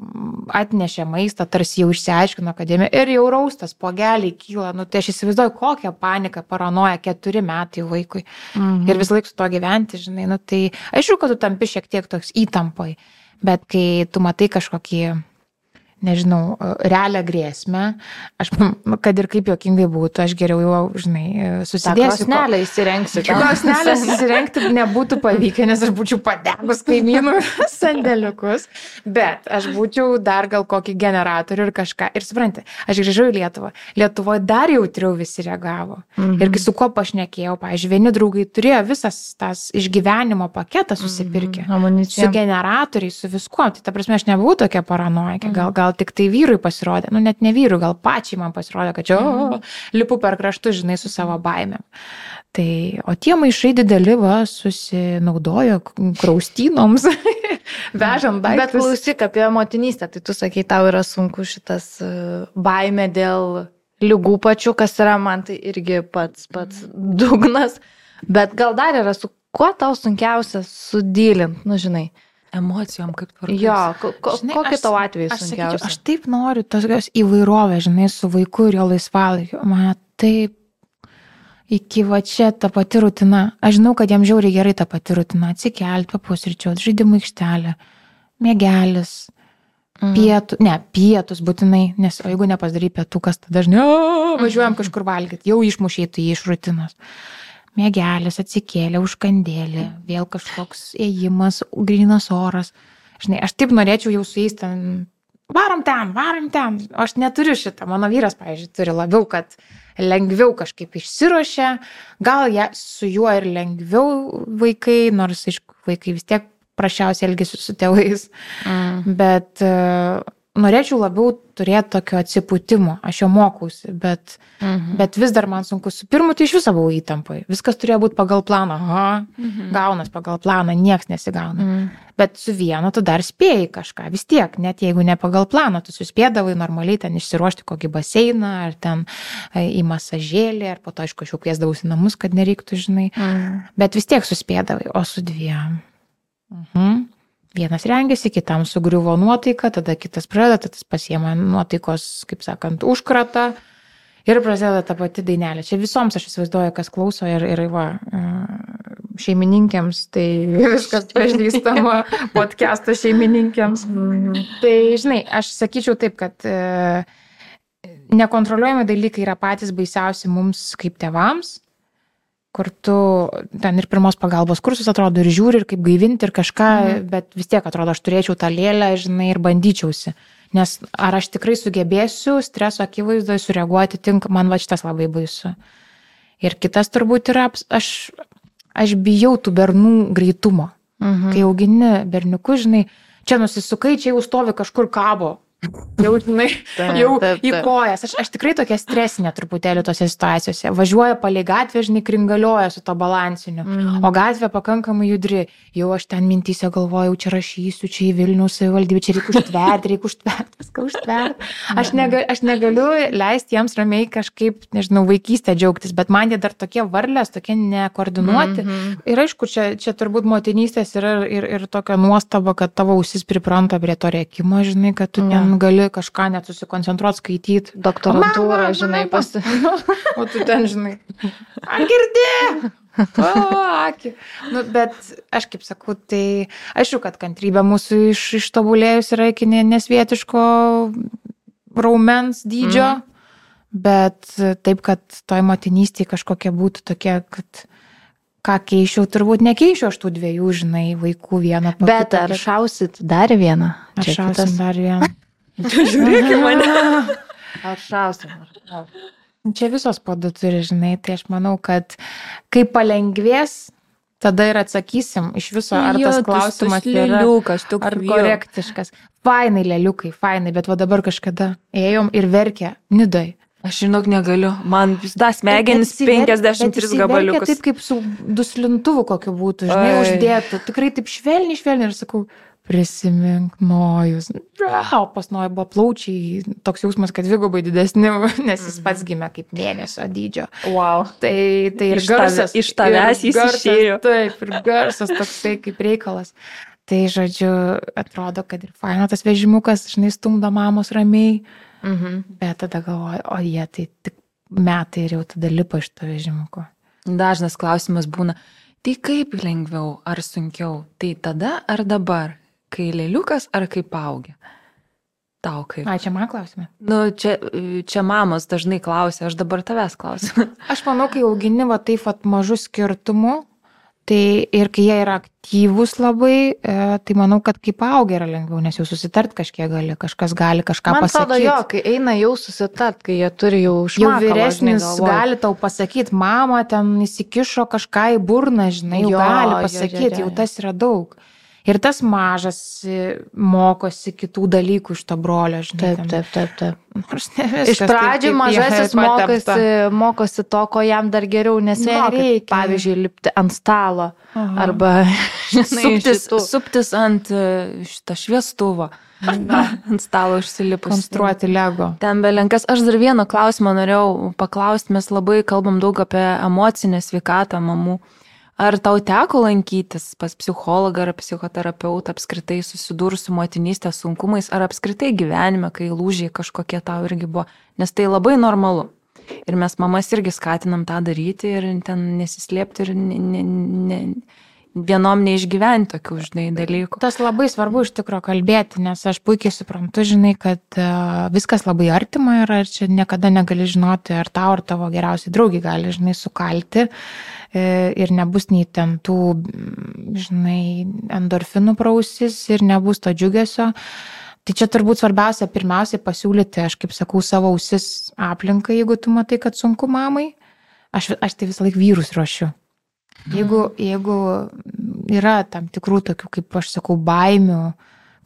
atnešė maistą, tarsi jau išsiaiškino akademija ir jau raustas, pogeliai kyla. Nu, tai aš įsivaizduoju, kokią paniką paranoja keturi metai vaikui. Mhm. Ir visą laiką su to gyventi, žinai. Nu, tai aišku, kad tu tampi šiek tiek toks įtampai, bet kai tu matai kažkokį nežinau, realią grėsmę, aš, kad ir kaip jokingai būtų, aš geriau jau, žinai, susidėsiu. Krosnelę įsirengsiu. ten. Krosnelės įsirengti nebūtų pavykę, nes aš būčiau padegus kaimynų sandėliukus, bet aš būčiau dar gal kokį generatorių ir kažką. Ir suprantate, aš grįžau į Lietuvą. Lietuvoje dar jautriau visi reagavo. Mhm. Ir kai su kuo pašnekėjau, pavyzdžiui, vieni draugai turėjo visas tas išgyvenimo paketą susipirkę. Mhm. Amunicija. Su generatoriais, su viskuo. Tai ta prasme, aš nebuvau tokia paranojikė. Gal, gal tik tai vyrui pasirodė. Nu, net ne vyrui, gal pačiai man pasirodė, kad čia o, lipu per kraštus, žinai, su savo baimėm. Tai, o tie maišai dideli, va, susinaudojo kraustynoms, vežant Bet daiktus. klausyk apie motinystę, tai tu sakai, tau yra sunku šitas e, baime dėl lygų pačių, kas yra man tai irgi pats, pats dugnas. Bet gal dar yra su kuo tau sunkiausia sudylint, nu žinai. Emocijom kaip tvarkai. Jo, ko, ko, Žinai, kokį aš- tavo atveju Aš, sakyčiau, aš taip noriu tos įvairovės, žinai, su vaiku ir jo laisvalaikiu. Man taip iki va čia ta pati rutina. Aš žinau, kad jam žiauriai gerai ta pati rutina. Atsikelti, papusryčiuoti, žaidimų aikštelė, mėgelis, Mhm. pietų, ne, pietus būtinai, nes jeigu nepasidarai pietų, kas tada dažniau važiuojam kažkur valgyti, jau išmušėtų jį iš rutinos. Mėgelis atsikėlė, užkandėlė, vėl kažkoks ėjimas, grinas oras. Žinai, aš taip norėčiau jau su jais ten, varom ten, varom ten. Aš neturiu šitą, mano vyras, pavyzdžiui, turi labiau, kad lengviau kažkaip išsirošia, gal ja, su juo ir lengviau vaikai, nors, aišku, vaikai vis tiek prašiausiai elgesi su tėvais, Mm. bet uh, norėčiau labiau turėti tokio atsipūtimo, aš jo mokausi, bet, Mhm. bet vis dar man sunku. Su pirmu tai iš viso buvau įtampai. Viskas turėjo būti pagal planą. Aha, Mhm. gaunas pagal planą, nieks nesigauna. Mm. Bet su vienu tu dar spėjai kažką, vis tiek, net jeigu ne pagal planą, tu suspėdavai normaliai ten išsiruošti kokį baseiną, ar ten e, į masažėlį, ar po to, aišku, aš jau kviesdavausi namus, kad nereiktų, žinai. Mm. Bet vis tiek suspėdavai, o su dviem. Mhm. Vienas rengiasi, kitam sugriuvo nuotaika, tada kitas pradeda, tas pasiema nuotaikos, kaip sakant, užkratą. Ir prasideda ta pati dainelė. Čia visoms aš įsivaizduoju, kas klauso ir, ir va, e, šeimininkėms, tai viskas pažįstama, podcast'o šeimininkėms. Tai, žinai, aš sakyčiau taip, kad e, nekontroliuojami dalykai yra patys baisiausi mums kaip tevams, kur tu ten ir pirmos pagalbos kursus atrodo ir žiūri, ir kaip gaivinti, ir kažką, mhm. bet vis tiek atrodo, aš turėčiau tą lėlę, žinai, ir bandyčiausi. Nes ar aš tikrai sugebėsiu streso akivaizdoje sureaguoti tink, man va šitas labai baisu. Ir kitas turbūt yra, aš, aš bijau tų bernų greitumo. Mhm. Kai augini berniukus, žinai, čia nusisukai, čia jau stovi kažkur kabo. Jau, žinai, jau taip, į taip. kojas. Aš, aš tikrai tokia stresinė truputėlį tose situacijose. Važiuoja palei gatvę, žinai, kringalioja su to balansiniu. Mm. O gatvė pakankamai judri. Jau aš ten mintysė galvojau, čia rašysiu, čia į Vilnių savivaldybę, čia reikia užtverti, reikia užtverti, viską užtverti. Aš, nega, aš negaliu leisti jiems ramiai kažkaip, nežinau, vaikystę džiaugtis, bet man jie dar tokie varlės, tokie nekoordinuoti. Mm Mhm. -hmm. Ir aišku, čia, čia turbūt motinystės yra ir, ir tokia nuostaba, kad tavo ausis pripranta prie to rėkimo, žinai, kad tu Jo. ten gali kažką net susikoncentruoti, skaityti. Doktorantūra, žinai, pasi... O tu ten, žinai, ar girdė? O, akį. Nu, bet aš kaip sakau, tai aišku, kad kantrybė mūsų iš, ištobulėjus yra iki ne- nesvietiško raumens dydžio, mm. bet taip, kad toj motinystėje kažkokia būtų tokia, kad ką keičiau, turbūt nekeičiau aš tų dviejų, žinai, vaikų vieną. Bet ar šausit dar vieną? Aš šausim dar vieną. Žiūrėk į mane. Ar šausim? Ar... Čia visos po du turi, žinai, tai aš manau, kad kai palengvės, tada ir atsakysim iš viso, ar tas klausimas yra liukas, tu ar korektiškas. Fainai, leliukai, fainai, bet va dabar kažkada ėjom ir verkė Nidai. Aš žinok, negaliu. Man vis dar smegenis Bet jisai ver- bet 53 jisai verkė gabaliukus. Taip kaip su duslintuvu kokiu būtų, žinai, Ai. uždėtų. Tikrai taip švelniai, švelniai ir sakau, prisimink nojus. O pas nojų buvo plaučiai, toks jausmas, kad dvigubai didesni, nes jis pats gimė kaip mėnesio dydžio. Wow. Tai, tai ir Iš tave- garsas. iš tavęs jis garsas, išėjo. Taip, ir garsas toksai kaip reikalas. Tai, žodžiu, atrodo, kad ir faina tas vežimukas, žinai, stumdo mamos ramiai, Mhm. bet tada galvoju, o jie tai tik metai ir jau tada lipa iš to vežimuko. Dažnas klausimas būna, tai kaip lengviau ar sunkiau? Tai tada ar dabar? Kai lėliukas ar kai paaugia? Tau kaip? A, čia man klausimai. Nu, čia, čia mamos dažnai klausia, aš dabar tavęs klausiu. Aš manau, kai augini va taip pat mažų skirtumų, tai ir kai jie yra aktyvūs labai, e, tai manau, kad kaip auga yra lengviau, nes jau susitart kažkiek gali, kažkas gali kažką Man pasakyti. atrodo, jo, kai eina jau susitart, kai jie turi jau Jau užmokti. vyresnis gali tau pasakyti, mama ten įsikišo kažką į burną, žinai, jau Jo, gali jo, jo, pasakyti, jo, jau jo. tas yra daug. Ir tas mažas e, mokosi kitų dalykų iš to brolio, žinai. Taip, taip, taip, taip. Nors ne Iš viskas taip, pradžių kaip mažasis mokosi, mokosi to, ko jam dar geriau Nereikia. Pavyzdžiui, lipti ant stalo Aha. arba žinai, suptis, suptis ant e, šitą šviestuvo. ant stalo užsilipus. konstruoti Lego. Ten belenkas. Aš dar vieną klausimą norėjau paklausti. Mes labai kalbam daug apie emocinę sveikatą mamų. Ar tau teko lankytis pas psichologą ar psichoterapeutą apskritai susidūrus su motinystės sunkumais, ar apskritai gyvenime, kai lūžiai kažkokie tau irgi buvo, nes tai labai normalu. Ir mes mamas irgi skatinam tą daryti ir ten nesislėpti ir ne, ne, ne, vienom neišgyventi tokių, žinai, dalykų. Tas labai svarbu iš tikrųjų kalbėti, nes aš puikiai suprantu, žinai, kad uh, viskas labai artima yra ir čia niekada negali žinoti, ar tau ar tavo geriausiai draugai gali, žinai, sukalti e, ir nebus nei ten tų, žinai, endorfinų prausis ir nebus to džiugesio. Tai čia turbūt svarbiausia pirmiausiai pasiūlyti, aš kaip sakau, savo ausis aplinkai, jeigu tu matai, kad sunku mamai. Aš, aš tai visą laiką vyrus ruošiu. Jeigu, jeigu yra tam tikrų tokių, kaip aš sakau, baimių,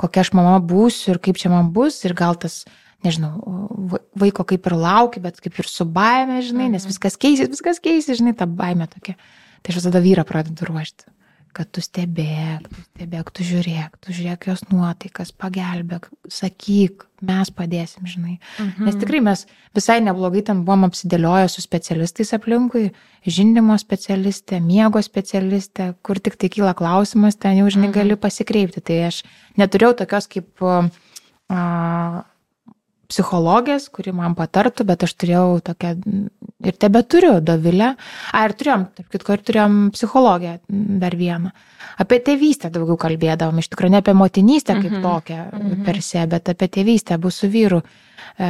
kokia aš mama būsiu ir kaip čia man bus ir gal tas, nežinau, va- vaiko kaip ir laukia, bet kaip ir su baime, žinai, nes viskas keisis, viskas keisis, žinai, ta baime tokia. Tai aš visada vyrą pradedu ruošti, kad tu stebėk, tu stebėk, tu žiūrėk, tu žiūrėk jos nuotaikas, pagelbėk, sakyk, mes padėsim, žinai. Mhm. Nes tikrai mes visai neblogai ten buvom apsidėlioję su specialistais aplinkui, žindimo specialistė, miego specialistė, kur tik tai kyla klausimas, ten jau, žinai, gali pasikreipti. Tai aš neturėjau tokios kaip a, psichologės, kuri man patartų, bet aš turėjau tokią ir tebe turiu Dovilę. A, ir turėjom, tarp kitko, ir turėjom psichologę dar vieną. Apie tėvystę daugiau kalbėdavom, iš tikrųjų ne apie motinystę kaip Mhm. tokią Mhm. per se, bet apie tėvystę, abu su vyru. E,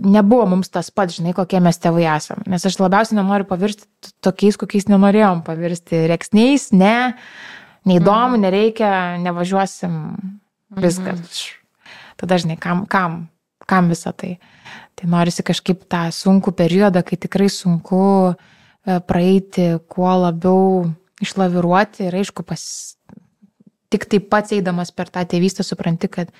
nebuvo mums tas pats, žinai, kokie mes tėvai esam. Nes aš labiausiai nenoriu pavirsti tokiais, kokiais nenorėjom pavirsti. Reksniais, ne, neįdomu, nereikia, nevažiuosim, viskas. Tada, žinai, kam, kam, kam visą tai. Tai norisi kažkaip tą sunkų periodą, kai tikrai sunku e, praeiti, kuo labiau išlaviruoti ir aišku, pas... tik taip pats eidamas per tą tėvystę supranti, kad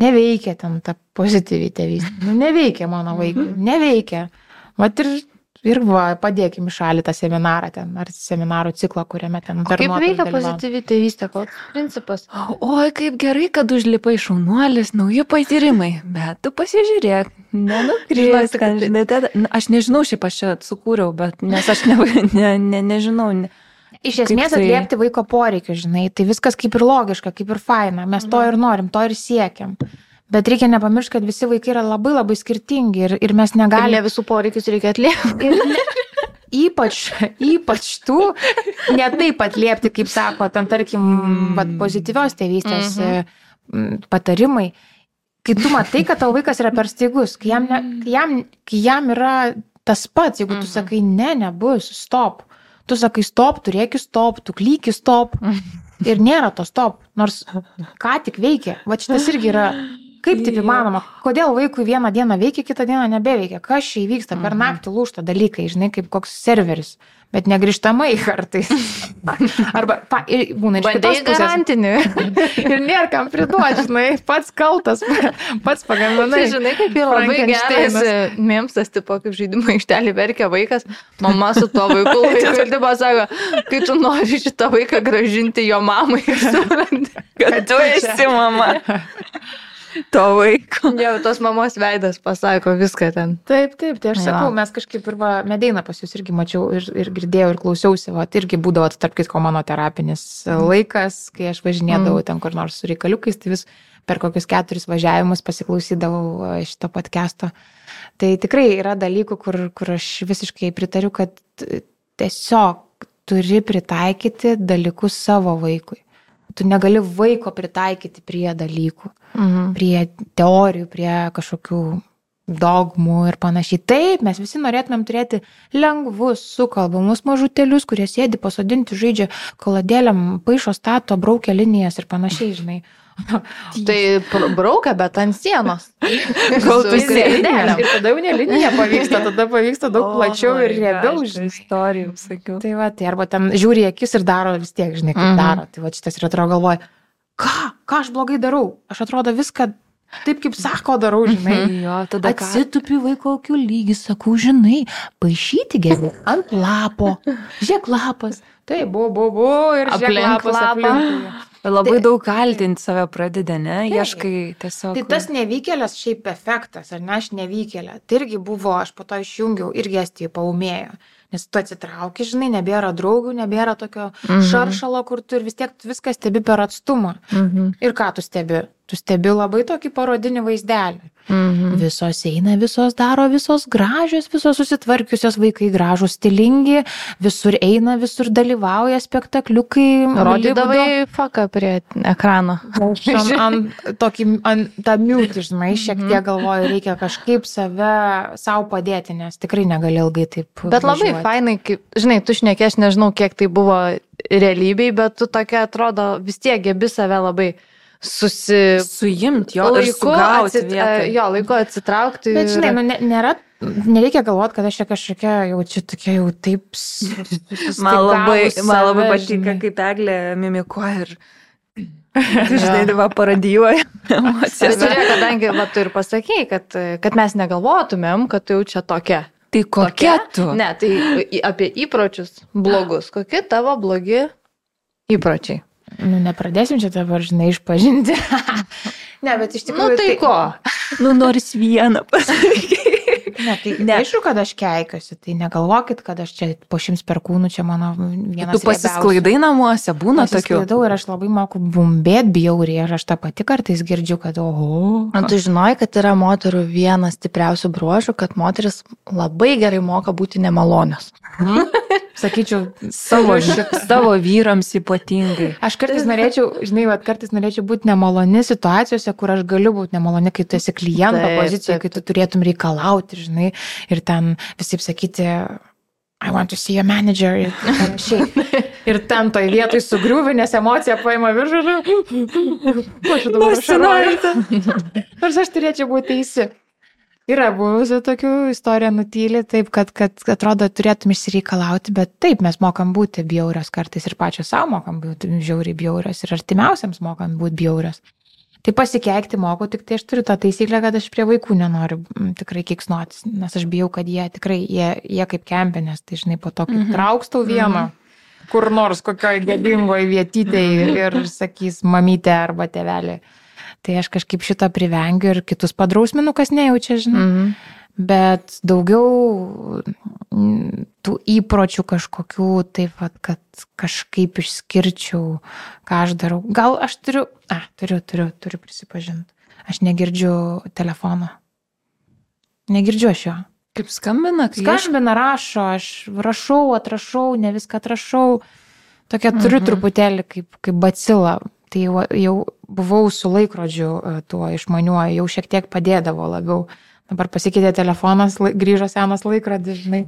neveikia ten ta pozityvi tėvystė. Nu, neveikia mano vaikui, neveikia. Vat ir, ir va, padėkim į šalį tą seminarą ten, ar seminarų ciklą, kuriame ten O Kaip veikia pozityvi tėvystė, koks principas? Oi, kaip gerai, kad užlipai šaunuolis, nauji patyrimai, bet tu pasižiūrėk, nenukryžiuosi, kad kad tai- žinai, tada- na, aš nežinau, šiaip aš čia sukūriau, bet nes aš ne, ne, ne, nežinau. Ne. Iš esmės tai- atliepti vaiko poreikius, žinai, tai viskas kaip ir logiška, kaip ir faina, mes to ir norim, to ir siekiam. Bet reikia nepamiršti, kad visi vaikai yra labai labai skirtingi ir, ir mes Gal ne negalime. visų poreikius reikia atliepti. Ypač, ypač tų, ne taip atliepti, kaip sako, ten tarkim, vat, pozityvios tėvystės mhm. patarimai. Kai tu matai, kad tavo vaikas yra per staigus, kai jam, ne, kai jam, kai jam yra tas pats, jeigu tu Mhm. sakai, ne, nebus, stop. Tu sakai, stop, turėki stop, tu klyki stop. Ir nėra to stop, nors ką tik veikia. Va šitas irgi yra. Kaip taip įmanoma? Kodėl vaikui vieną dieną veikia, kitą dieną nebeveikia? Kas čia įvyksta? Per naktį lūšta dalykai, žinai, kaip koks serveris. Bet negrįžtamai kartais. Arba pa, ir būna iš kitos pusės. garantinį. Ir nėra kam priduoti, žinai, pats kaltas, pats Tai pagaminai. žinai, kaip yra labai geras mėmstas, tipo, kaip žaidimo aikštelį verkia vaikas, mama su tuo vaiku ir tipo sako, kai tu nori šitą vaiką gražinti jo mamai ir supranti. Kad tu esi mama. To vaiko. Jau tos mamos veidas pasako viską ten. Taip, taip, tai aš Jo. sakau, mes kažkaip ir va, medeina pas jūs irgi mačiau ir, ir girdėjau ir klausiausi, va, tai irgi būdavo, tarp kitko, mano terapinis laikas, kai aš važinėdavau Mm. ten kur nors su reikaliukais, tai vis per kokius keturis važiavimus pasiklausydavau šito podcast'o. Tai tikrai yra dalykų, kur, kur aš visiškai pritariu, kad tiesiog turi pritaikyti dalykus savo vaikui. Tu negali vaiko pritaikyti prie dalykų Mhm. prie teorijų, prie kažkokių dogmų ir panašiai. Taip, mes visi norėtumėm turėti lengvus, sukalbamus mažutėlius, kurie sėdi pasodinti, žaidžia koladėlėm, paišo stato, braukia linijas ir panašiai, žinai. Tai braukia, bet ant sienos. Kol tu grindėlėm. Ir tada jau ne linija pavyksta, tada pavyksta daug Oh plačiau ir riebiau, žinai. Istorijų, sakiau. Tai va, tai arba ten žiūri akis ir daro vis tiek, žinai, kaip Mhm. daro. Tai va šitas ir atrodo galvoja, ką, ką aš blogai darau? Aš atrodo viską taip, kaip sako, darau, žinai. Jo, tada? Atsitupiu vaiko akių lygį, sakau, žinai, paaišyti geriau ant lapo. Žiūrėk lapas. Taip, buvo, buvo, buvo ir Aplink lapas lapą. aplinkui. Labai daug kaltinti save pradeda, ne? Taip. Ieškai tiesiog. Tai tas nevykėlės šiaip efektas, ar ne, aš nevykėlė. Tai irgi buvo, aš po to išjungiau, irgi estijai paumėjo. Nes tu atsitrauki, žinai, nebėra draugų, nebėra tokio Mhm. šaršalo, kur tu ir vis tiek viską stebi per atstumą. Mhm. Ir ką tu stebi? Tu stebi labai tokį parodinį vaizdelį. Mhm. Visos eina, visos daro, visos gražios, visos susitvarkiusios vaikai gražus, stilingi, visur eina, visur dalyvauja spektakliukai. Rodydavai faką prie ekrano. Ant, ant tokį, ant tą miūtį, žinai, šiek tiek galvoju, reikia kažkaip save savo padėti, nes tikrai negali ilgai taip. Bet labai važiuoti. fainai, kaip, žinai, tu šnekė, aš nežinau, kiek tai buvo realybėj, bet tu tokia atrodo vis tiek gebi save labai susi... Suimt jo sugauti atsit- vietoj. jo, laiko atsitraukti. Bet žinai, nu, ne, nėra, nereikia galvoti, kad aš čia kažkokia jau čia tokia jau taip. Man labai, susistygavus man labai save, patinka, kaip eglė mimikuoja ir, žinai, va, paradijuoja Bet emocijas. žiūrėk, kadangi va, tu ir pasakėjai, kad, kad mes negalvotumėm, kad tu jau čia tokia. Tai kokia tu? Ne, tai apie įpročius blogus. Kokie tavo blogi įpročiai? Nu, nepradėsim čia dabar, žinai, išpažinti. ne, bet iš Nu tikrųjų. tai ko? Nu, nors vieną pasakyti. Ne, tai Ne. aišku, kad aš keikiuosi, tai negalvokit, kad aš čia po šimts perkūnų, čia mano vienas. Tu pasisklaidai namuose, būna tokių. Pasisklaidau ir aš labai moku bumbėt bjauriai ir aš tą pati kartais girdžiu, kad oho. O tu žinoj, kad yra moterų vienas stipriausių bruožų, kad moteris labai gerai moka būti nemalonios. Sakyčiau, Savo, savo vyrams ypatingai. Aš kartais norėčiau, žinai, vat, kartais norėčiau būti nemaloni situacijose, kur aš galiu būti nemaloni, kai tu esi kliento pozicijoje, kai tu turėtum reikalauti, žinai, ir ten visai sakyti, I want to see a manager ir panašiai. Ir ten toj vietoj sugriuvi, nes emocija paima viršų aš dabar šaruoju? Nors aš turėčiau būti teisi. Yra buvusi tokių istorijų nutylį, taip, kad, kad atrodo turėtum išsireikalauti, bet taip, mes mokam būti bjaurios kartais ir pačios savo mokam būti žiauriai bjaurios ir artimiausiams mokam būti bjaurios. Tai pasikeikti moku, tik tai aš turiu tą taisyklę, kad aš prie vaikų nenoriu m, tikrai kiksnuotis, nes aš bijau, kad jie tikrai, jie, jie kaip kempinės, tai žinai, po to kaip Mhm. traukstau vieną, kur nors kokioj gėdingoje vietytėje ir sakys mamytė arba tevelė. Tai aš kažkaip šitą privengiu ir kitus padrausminu, kas nejaučia, žinai. Mhm. Bet daugiau mm, tų įpročių kažkokių, taip pat, kad kažkaip išskirčiau, ką aš darau. Gal aš turiu, a, turiu, turiu, turiu prisipažinti. Aš negirdžiu telefono. Negirdžiu aš jo. Kaip skambina, kai aš... Skambina, rašo, aš rašau, atrašau, ne viską atrašau. Tokia turiu Mhm. truputėlį kaip, kaip bacila. Tai jau, jau buvau su laikrodžiu e, tuo išmaniuoju, jau šiek tiek padėdavo labiau. Dabar pasikeitė telefonas, grįžo senas laikrodis, žinai.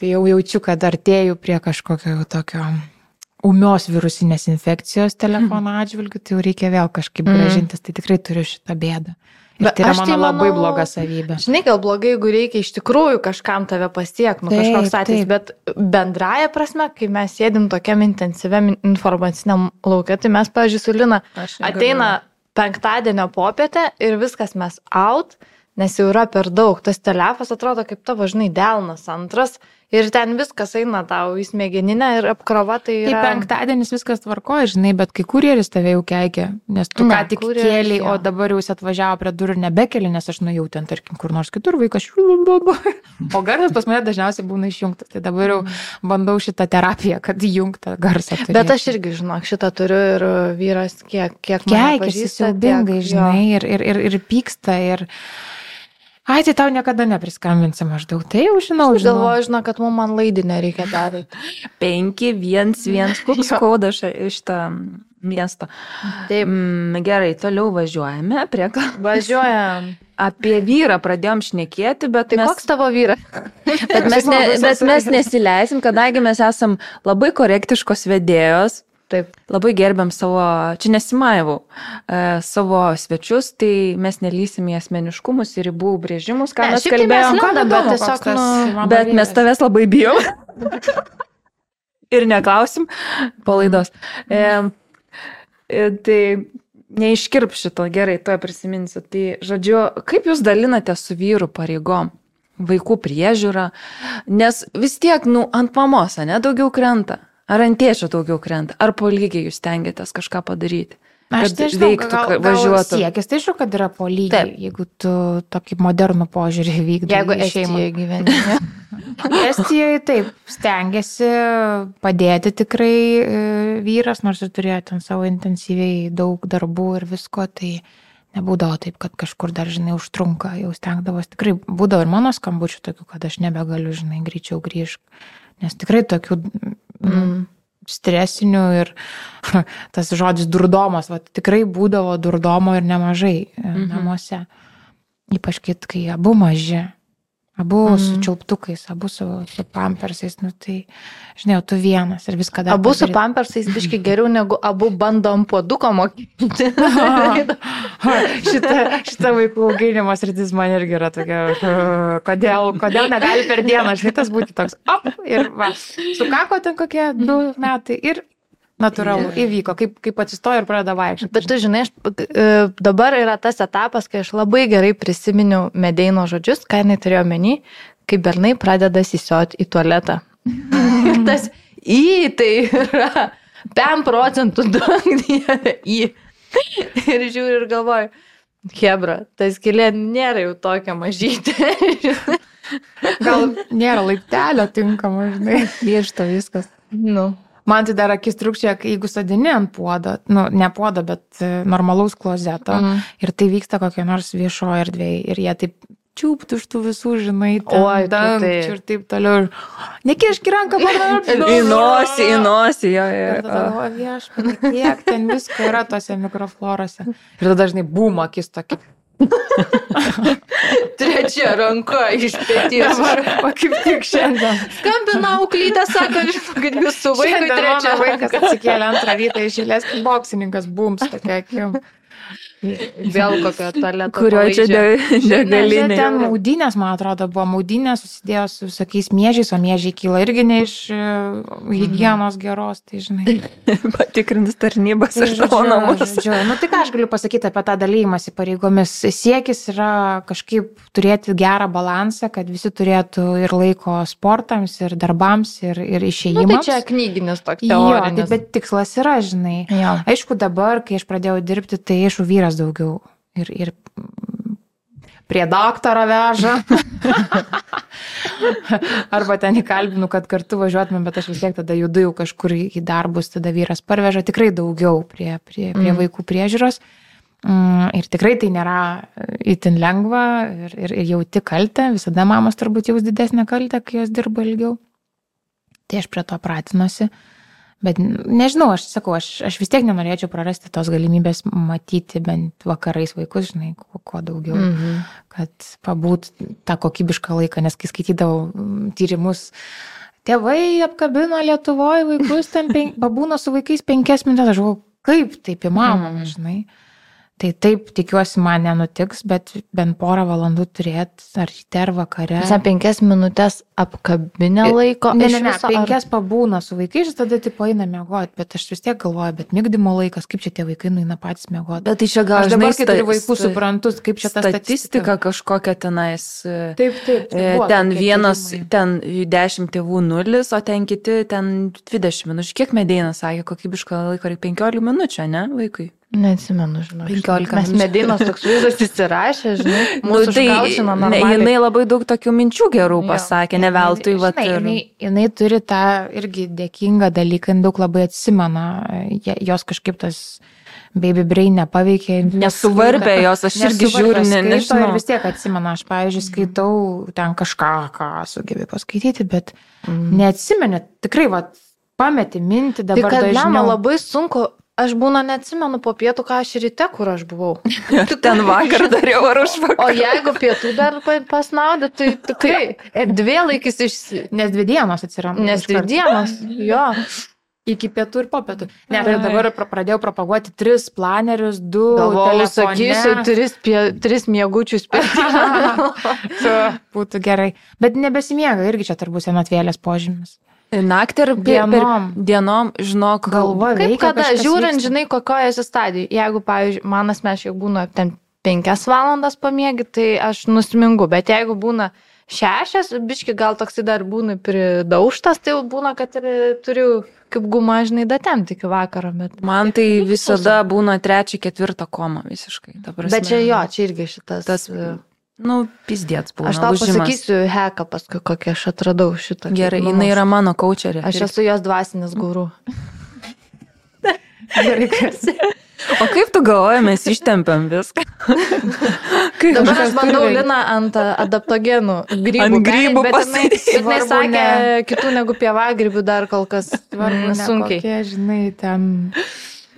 Tai jau jaučiu, kad artėjau prie kažkokio jau tokio umios virusinės infekcijos telefono atžvilgių, tai jau reikia vėl kažkaip Mhm. gražintis, tai tikrai turiu šitą bėdą. Ir Bet tai yra tai mano labai manau- bloga savybė. Žinai, gal blogai, jeigu reikia iš tikrųjų kažkam tave pasiekti, nu kažkoks atvejis, bet bendraja prasme, kai mes sėdim tokiam intensyviam informaciniam laukia, tai mes, pavyzdžiui, su Lina ateina penktadienio popietę ir viskas mes out, nes jau yra per daug. Tas telefas atrodo kaip tavo, žinai, delnas antras ir ten viskas eina tau į smegeninę ir apkrova tai Tai yra... penktadienis viskas tvarkoja, žinai, bet kai kurjeris tave jau keikia, nes tu Ne, ką tik kurjeris kėlė, o dabar jau jis atvažiavo prie durų ir nebekeli, nes aš nuėjau ten, tarkim, kur nors kitur vaikas šiulubaba. O garsas pas mane dažniausiai būna išjungtas, tai dabar jau bandau šitą terapiją, kad įjungtą garsą. Mhm. Bet aš irgi, žinok, šitą turiu ir vyras kiek, kiek keikiasi pažįsta, siaubingai, žinai, ir, ir, ir, ir pyksta. Ir... Ai, tai tau niekada nepriskambinsi maždaug. Tai jau žinau, Aš žinau. galvoju, žinok, kad mums man laidinę reikia daryti. 5, 1, 1, koks kodas iš tą miestą. Taip, Mm, gerai, toliau važiuojame prie ką. važiuojam. Apie vyrą pradėjom šnekėti, bet Tai mes... koks tavo vyras? Bet mes, ne, bet mes nesileisim, kadangi mes esam labai korektiškos vedėjos, Taip. labai gerbiam savo, čia nesimaivau, e, savo svečius, tai mes nelysim į asmeniškumus ir ribų brėžimus, ką Ne, mes šiaip tai mes lendam, bet tiesiog, tas nu, Bet mes tavęs labai bijom. ir neklausim po laidos. E, e, tai neiškirp šito, gerai, to prisiminsiu. Tai, žodžiu, kaip jūs dalinate su vyru pareigom? Vaikų priežiūra, nes vis tiek, nu, ant mamos, ne, daugiau krenta. Ar ant tėčio daugiau krenta, ar po lygiai jūs tengiatės kažką padaryti. Aš kad nežinau, veiktų, gal, gal. Siekis, tai aišku, kad yra po lygiai, Taip. jeigu tu tokį modernų požiūrį vykdai. Jeigu. Estijoje gyveni. Estijoje taip, stengiasi padėti tikrai e, vyras, nors ir turėjo ten savo intensyviai daug darbų ir visko, tai nebūdavo taip, kad kažkur dar, žinai, užtrunka, jau stengdavos. Tikrai būdavo ir mano skambučių tokių, kad aš nebegaliu, žinai, greičiau grįžti. Nes tikrai tokių mm. Mm. stresinių ir tas žodis durdomas, va, tikrai būdavo durdomo ir nemažai e, Mhm. namuose. Ypač kai, kai abu maži, abu Mhm. su čiulptukais, abu su, su pampersais, nu tai, žinai, tu vienas ir viską dar. Abu su padaryt. pampersais biški geriau negu abu bandom puoduko mokyti. šita, šita vaikų auginimo sritis man irgi yra tokia, kodėl, kodėl negali per dieną šitas būti toks, op, ir va, sukako ten kokie du metai ir natūralu įvyko, kaip, kaip atsistojo ir pradeda vaikščioti. Bet tu žinai, aš, e, dabar yra tas etapas, kai aš labai gerai prisiminiau medėjimo žodžius, ką jinai turėjo menį, kai bernai pradeda sisioti į tualetą. Ir tas į tai yra 5 procentų duokdėje į. Ir žiūriu ir galvoju, Hebra, ta skilė nėra jau tokia mažytė. Gal nėra laiptelio tinkamo, žinai. Griežta viskas. nu. Man tai dar akis trukščia, jeigu sadini ant puodo, nu, ne puodo, bet e, normalaus klozeto. Mhm. Ir tai vyksta kokia nors viešoje erdvėje. Ir jie taip čiūptų iš tų visų, žinai, Oi, tu dangčių taip. ir taip toliau. Nekiški ranką, Į nosį, į nosį, jo, jo. Ir tada galvoju, viešpatie, kiek ten visko yra tose mikroflorose. Ir tada dažnai būma akis tokia. Trečia ranka iš pėties. Dabar, va, kaip tik šiandien. Skambina auklytė, sako, kad jūsų Šiandien trečia vaikas atsikėlė antrą rytą iš eilės, boksininkas bums tokia akim. Vėl kokio tualeto. Kurio čia degalinė. ten maudynės, man atrodo, buvo maudynės, susidėjo su visokiais mėžiais, o mėžiai kyla irgi ne iš e, hygienos geros, tai žinai. Patikrinti tarnybas tavo namus. žodžiu, nu tai ką aš galiu pasakyti apie tą dalymąsi pareigomis. Siekis yra kažkaip turėti gerą balansą, kad visi turėtų ir laiko sportams, ir darbams, ir, ir Nu, išėjimams. tai čia knyginis toks Jo, tai, teorinis. bet tikslas yra, žinai. Jo. Aišku, dabar, kai aš pradėjau dirbti, tai aišku, vyras daugiau. Ir, ir prie daktaro veža. Arba ten įkalbinu, kad kartu važiuotume, bet aš vis tiek tada judu jau kažkur į darbus, tada vyras parveža tikrai daugiau prie, prie, prie Mm. vaikų priežiūros. Mm, Ir tikrai tai nėra itin lengva ir, ir, ir jauti kaltę. Visada mamos turbūt jaus didesnę kaltę, kai jos dirba ilgiau. Tai aš prie to pratinuosi. Bet nežinau, aš sakau, aš, aš vis tiek nenorėčiau prarasti tos galimybės matyti bent vakarais vaikus, žinai, kuo, kuo daugiau, mm. Mhm. kad pabūt tą kokybišką laiką, nes kai skaitydavau mm, tyrimus, tėvai apkabino Lietuvoje vaikus, ten pen, pabūna su vaikais penkias minutės, aš galvoju, kaip taip įmanoma, Mm. mm. žinai. Tai taip, tikiuosi, man nenutiks, bet bent porą valandų turėti, ar ryte, ar vakare. Mes penkias minutės apkabinę laiko. Ne, ne, ne, viso, ar- penkias pabūna su vaikais, tada tik eina miegoti, bet aš vis tiek galvoju, bet migdymo laikas, kaip čia tie vaikai nueina patys miegoti. Bet tai čia gal Aš dabar, žinai, kai turiu vaikų, sta- suprantu, kaip čia ta statistika kažkokia tenais. e, Taip, taip. e, Ten vienas, ten 10 tėvų nulis, o ten kiti ten 20 minučių. Kiek medėina sakė, kokybišką laiką reikia 15 minučių, ne, vaikui? Neatsimenu, žinau. 15 Mes minučių. medinos toks vaizdas įsirašė, žinai. Nu, Mūsų tai ne, normaliai. jinai labai daug tokių minčių gerų Jo. pasakė, ne veltui. Žinai, vat ir- jinai, jinai turi tą irgi dėkingą dalyką, daug labai atsimena, jos kažkaip tas baby brain nepaveikė. Nesuvarbė jos, aš irgi žiūriu, ne, nežinau. Ir vis tiek atsimena, aš, pavyzdžiui, skaitau ten kažką, ką sugebėjau paskaityti, bet Mm. neatsimeni, tikrai, va, pameti mintį Tai dabar. kad dažniau. lemia labai sunku. Aš būna neatsimenu po pietų, ką aš ryte, kur aš buvau. Ar ten vakar dariau, ar už vakar. O jeigu pietų dar pa- pasnaudė, tai tikrai erdvėlaikis išsi... Nes dvi dienos atsiranda. Nes iš karto. dienos, jo. Iki pietų ir po pietų. Ne, tai dabar pra- pradėjau propaguoti tris planerius, du. Galvoju, sakysiu, tris, pie, tris miegučius pietų. Būtų gerai. Bet nebesimiega irgi čia turbūt senatvėlės požymis. Naktį ir pie- per Dienom. dienom, žinok, Galva Kaip veikia. kada, žiūrint, vyksta. žinai, kokioje esi stadijoje. Jeigu, pavyzdžiui, man asmeniškai būna ten penkias valandas pamiegi, tai aš nusmingu, bet jeigu būna šešias, biški gal toksai dar būna pridauštas, tai jau būna, kad ir turiu kaip guma, žinai, datem tik į vakarą. Bet, Man tai visada būna trečia, ketvirta koma visiškai. bet čia jo, čia irgi šitas. Tas, nu, pizdėts buvo. Aš tau pasakysiu heką paskui, kokią aš atradau šitą. Gerai, kaip jinai yra mano kočerė. Aš esu jos dvasinis guru. Gerai, kas. O kaip tu galvoji, mes ištempiam viską? Kaip Dabar aš bandau turi- Liną ant adaptogenų grybų. Ant grybų pereit, bet jinai, sakė, ne. kitų negu pievagrybių dar kol kas Svarbu, ne sunkiai. Kokie, žinai, ten,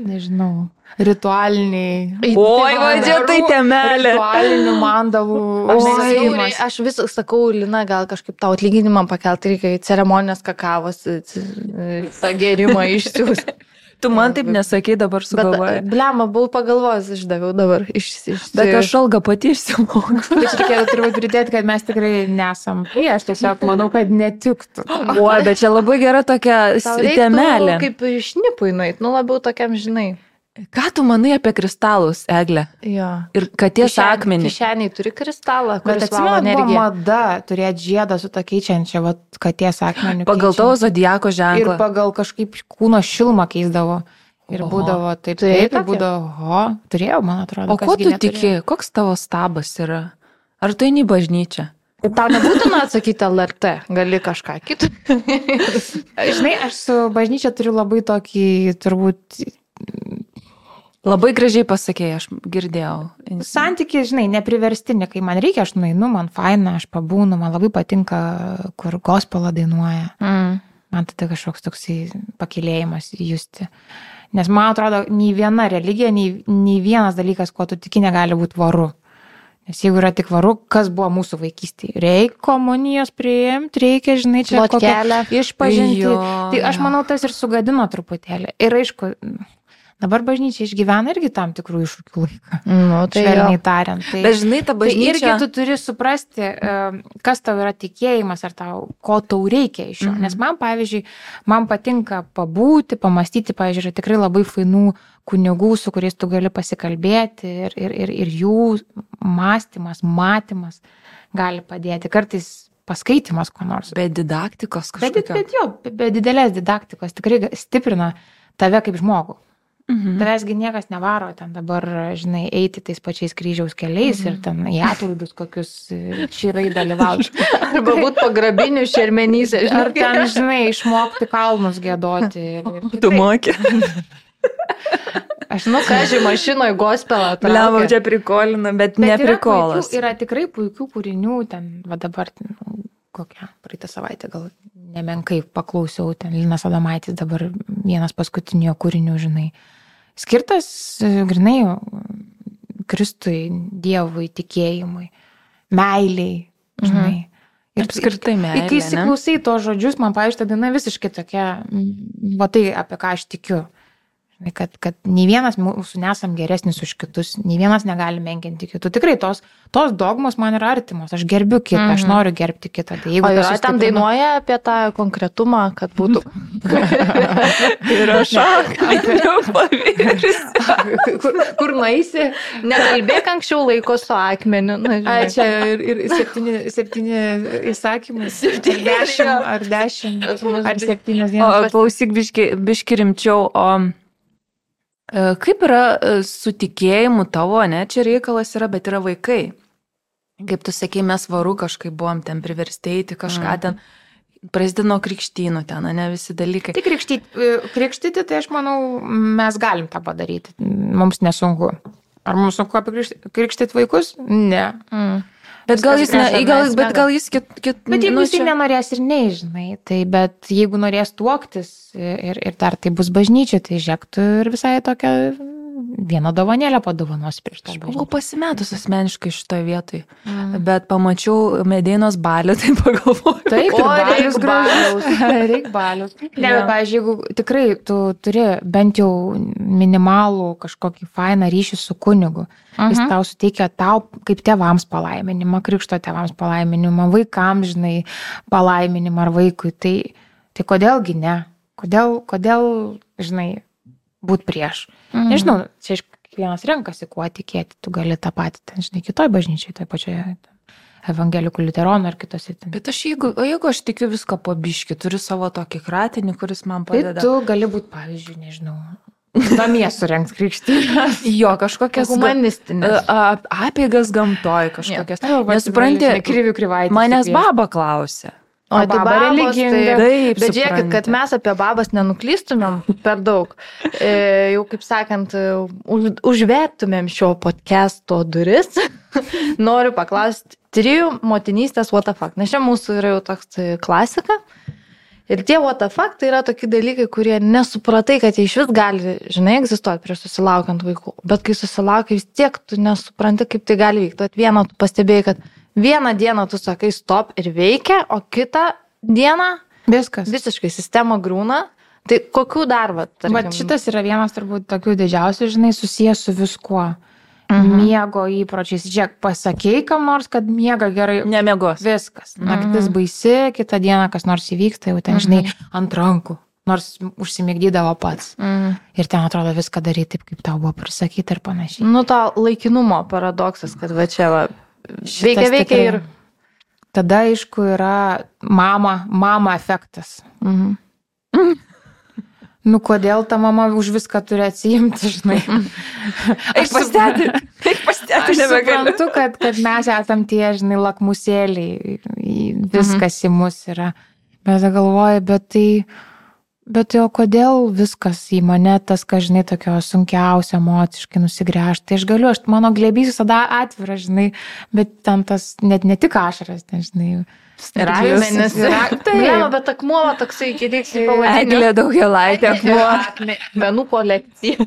nežinau, ritualiniai. Oi, vadžia, tai temelė. Ritualinių mandalų. Aš, Oi. aš vis sakau, Lina, gal kažkaip tau atlyginimą pakelti reikia į ceremonijos kakavos, tą gerimą išsiųsti. Tu man taip nesakei, dabar Bet, sugalvoji. blema, buvau pagalvojęs, išdaviau dabar. Iš, iš, Bet aš algą pati išsimoku. Čia reikėtų turbūt pridėti, kad mes tikrai nesam prieš, tiesiog manau, kad netiktų. Oi, bet čia labai gera tokia temelė. Kaip išnipui nueit, nu labiau tokiam, žinai. Ką tu manai apie kristalus, Egle? Jo. Ir katės akmenį. Kišeniai turi kristalą, kuris valo atsimenu, buvo energiją. mada turėti žiedą su to keičiančia, va, katės akmeniu. Pagal tavo keičiančiu. zodiako Ir ženklą. pagal kažkaip kūno šilmą keisdavo. Ir Oho. būdavo taip, Turėjai taip, ir būdavo, oho, turėjau, man atrodo. O ko tu tiki? Koks tavo stabas yra? Ar tu eini bažnyčią? Ir tau nebūtina atsakyti LRT, gali kažką kitą. Žinai, aš su bažnyčia turiu labai tokį, turbūt, Labai gražiai pasakėjai, aš girdėjau. Santykį, žinai, nepriverstinį, kai man reikia, aš nueinu, man faina, aš pabūnu, man labai patinka, kur gospelą dainuoja. Mm. Man tada kažkoks toksai pakilėjimas justi. Nes man atrodo, nei viena religija, nei, nei vienas dalykas, kuo tu tiki, negali būti varu. Nes jeigu yra tik varu, kas buvo mūsų vaikystėje? Reikia komunijos priimti, reikia, žinai, čia Plotkelę. išpažinti. Jo, Tai aš manau, tas ir sugadino truputėlį. Ir aišku, Dabar bažnyčia išgyvena irgi tam tikrų iššūkių laiką. Nu, tai Švelniai jo. tariant. Tai, Bet žinai, ta tai irgi bažnyčia. tu turi suprasti, e, kas tau yra tikėjimas ar tau, ko tau reikia iš jo. Mhm. Mhm. Nes man, pavyzdžiui, man patinka pabūti, pamastyti, pavyzdžiui, yra tikrai labai fainų kunigų, su kuriais tu gali pasikalbėti ir, ir, ir, ir jų mąstymas, matymas gali padėti. Kartais paskaitimas, ko nors. Be didaktikos Bet, kažkokio. bet jo, be, didelės didaktikos tikrai stiprina tave kaip žmogų. Mhm. Tavęsgi niekas nevaro ten dabar, žinai, eiti tais pačiais kryžiaus keliais ir ten į atlaidus kokius širai dalyvauti. Arba būt pagrabinių šermenyse. Ar ten, žinai, išmokti kalnus gėdoti. ir- ir Tu moki. Aš Nu, ką žinai, mašinoje gospelą. Bliavo čia prikolina, bet, bet Bet ne yra puikių- Yra tikrai puikių kūrinių, ten, va dabar, ten, kokią, praeitą savaitę gal nemenkai paklausiau, ten Linas Adamaitis dabar vienas paskutinio kūrinių, žinai, skirtas, e, grinai, Kristui, Dievui, tikėjimui, meiliai, žinai. Mhm. Ir apskritai Ir meilė. kai ne? įsiklausai to žodžius, man paaiškina, ta daina visiškai tokia, va tai, apie ką aš tikiu. Žinai, Kad, kad nei vienas mūsų nesam geresnis už kitus, nei vienas negali menkinti kitų. Tikrai tos, tos dogmos man yra artimos, aš gerbiu kitą, mm -hmm. aš Mhm. noriu gerbti kitą. Tai jeigu O tas yra ten dainuoja apie tą konkretumą, kad būtų. Ir aš akmeniu pavirsiu. kur, kur nueisi, Nekalbėk anksčiau laiko su akmeniu. Na, Ai, žinai. čia ir, ir septyni, septyni įsakymai. Septyni, dešimt, jo. ar dešimt, ar dienos. klausyk biški, biški rimčiau, o kaip yra e, su tikėjimu tavo, ne, čia reikalas yra, bet yra vaikai. Kaip tu sakei, mes varu kažkaip buvom ten priversti eiti kažką Mm. ten, prasidėjo nuo krikštynų ten, ne visi dalykai. Tik krikštyti, krikštyti, tai aš manau, mes galim tą padaryti. Mums nesunku. Ar mums sunku apikrikštyti vaikus? Ne. Mm. Bet gal jis, ne, gal, bet gal jis kit, kit, Bet jeigu nu, jis čia... nenorės ir nežinai, tai bet jeigu norės tuoktis ir, ir dar tai bus bažnyčia, tai žiūrėk, tu ir visai tokią vieną dovanėlę padovanos prieš tą Buvau bažnyčią. pasimetus asmeniškai šitoje vietoje, Mm. bet pamačiau medienos balį, tai pagalvojau. Taip, O, ir balius reik gražus. Reik balius. Ne, bet, pavyzdžiui, jeigu tikrai tu turi bent jau minimalų kažkokį fainą ryšį su kunigu, jis Mhm. tau suteikia tau kaip tėvams palaiminimą, krikšto tėvams palaiminimą, vaikams, žinai, palaiminimą ar vaikui, tai, tai kodėlgi ne? Kodėl, kodėl, žinai, būt prieš? Mhm. Nežinau, čia iš kiekvienas renkasi, kuo tikėti, tu gali tą patį, ten, žinai, kitoj bažnyčiai, toj pačioje evangelikų liuteronų ar kitose. Ten. Bet aš jeigu, jeigu aš tikiu viską po biški, turiu savo tokį kratinį, kuris man Tai padeda. tu gali būti, pavyzdžiui, nežinau, namie surenks krikštynę. Jo, kažkokias Humanistinės. a- a- apeigas gamtoj kažkokias. Nesupranti, Nesupranti, kryvių kryvai. manęs baba klausė. O O tai baba religinga. tai... Taip, Bet žiūrėkit, kad mes apie babas nenuklystumėm per daug. E, jau kaip sakant, už, užvertumėm šio podcast'o duris. Noriu paklausti trijų motinystės what the fuck. Nes čia mūsų yra jau toks e, klasika. Ir tie what the fuck tai yra tokie dalykai, kurie nesupratai, kad jie iš vis gali, žinai, egzistuoti prieš susilaukiant vaikų. Bet kai susilaukia, vis tiek tu nesupranti, kaip tai gali vykti. Vieną tu pastebėjai, kad vieną dieną tu sakai stop ir veikia, o kitą dieną Viskas. visiškai sistema grūna. Tai kokių dar, va, tarkim, Bet šitas yra vienas turbūt tokių didžiausių, žinai, susijęs su viskuo. Mhm. Miego įpročiais. Žiūrėk, pasakei kam nors, kad miega gerai. Nemiegos. Viskas. Naktis baisi, kitą dieną kas nors įvyksta, jau ten, žinai, ant rankų. Nors užsimigdydavo pats. Mm. Ir ten atrodo viską daryti taip, kaip tau buvo prisakyta ir panašiai. Nu, to laikinumo paradoksas, kad va čia va, veikia, veikia tikrai- ir... Tada, aišku, yra mama, mama efektas. Mhm. Nu, kodėl ta mama už viską turi atsijimti, žinai. Pastėti. Eik pastėti, Aš nebegaliu. suprantu, kad, kad mes esam tie, žinai, lakmusėliai, viskas į mus yra. Bet galvoju, bet tai, bet tai o kodėl viskas į mane, tas, ką, žinai, tokio sunkiausio emociškai nusigręžti. Tai aš galiu, aš, mano glėbys visada atviras, žinai, bet ten tas net ne tik ašaras, ten, žinai. Yra- Tai, ne, bet akmuo toksai iki reikia pavadinti. Eglė daugelaitė. Menų kolekcija.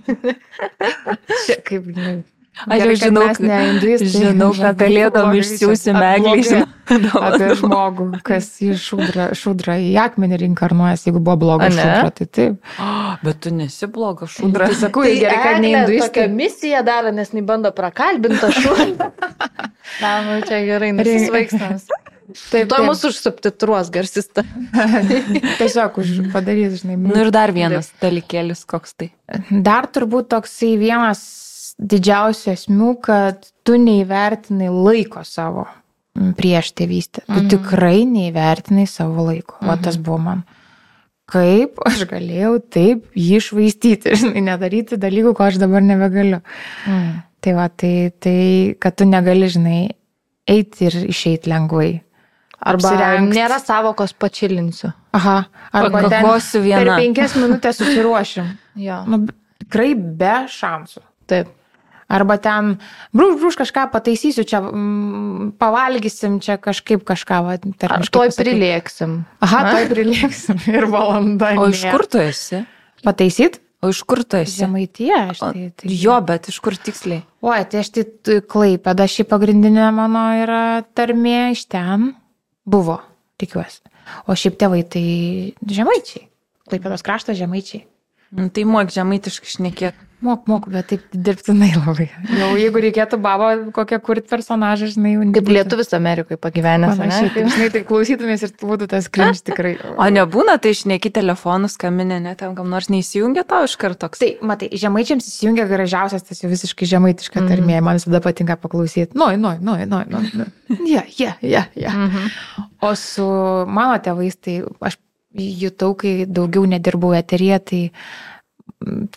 Čia kaip, žinai, Aš jau Gerai, kad žinau, mes ne hinduistai. žinau, kad galėdom Blogai išsiųsim čia eglį, blogai žinau. Apie žmogų, kas į šudrą, šudrą į akmenį rinkarnuojas, jeigu buvo bloga A, ne? šudra, tai taip. Bet tu nesi blogas šudras. Tai sakau, gerai, kad ne Eglė hinduistai. tokią misiją daro, nes jis bando prakalbinti tą šunį. Na, nu čia gerai, nusisvaigstams. Taip, To mūsų užsubtitruos garsista. Tiesiog už padarys, žinai. Nu ir dar vienas dalykėlis, koks tai. Dar turbūt toksai vienas didžiausių esmių, kad tu neįvertinai laiko savo prieš tėvystę. Tu Mhm. tikrai neįvertinai savo laiko. O tas buvo man. Kaip aš galėjau taip jį išvaistyti, žinai, nedaryti dalykų, ko aš dabar nebegaliu. Mm. Tai va, tai, tai kad tu negali, žinai, eiti ir išeiti lengvai. Arba Apsirengt. nėra savokos pačilinsiu. Aha, arba ten Pakakosiu per vieną. penkias minutės susiruošim. Jo. Nu, tikrai be šansų. Taip. Arba ten, brūž, brūž kažką pataisysiu, čia mm, pavalgysim, čia kažkaip kažką, va, Ar tarmiškai toj prilėksim. Aha, Na? toj prilėksim ir valanda. O iš kur tu esi? Pataisyt? O iš kur tu esi? Žemaitie, aš O, tai. tai... Jo, bet iš kur tiksliai? Oi, tai aš tai klaipėda, šį pagrindinė mano yra tarmė iš ten. Buvo, tikiuosi. O šiaip tėvai tai žemaičiai. Klaipėdos kraštas žemaičiai. Nu, tai moek žemaitiškai šnekėk. Mok, mok, bet taip dirbtinai labai. Jau jeigu reikėtų babo kokią kurti personažą, žinai, jau Kaip lietuvis Amerikoje pagyvenęs. Panašiai, taip, žinai, tai klausytumės ir būtų tas krinč tikrai. O nebūna, tai išneki telefonų skambinė, net tam kam nors neįsijungia tau iš karto toks. Tai, matai, žemaičiams įsijungia gražiausias tas jau visiškai žemaitiška Mhm. tarmė, man visada patinka paklausyti. Noj, noj, noj, noj, noj. Ja, ja, ja, ja. Mhm. O su mano tėvais, tai aš jutau, kai daugiau nedirbau eteryje, tai mm,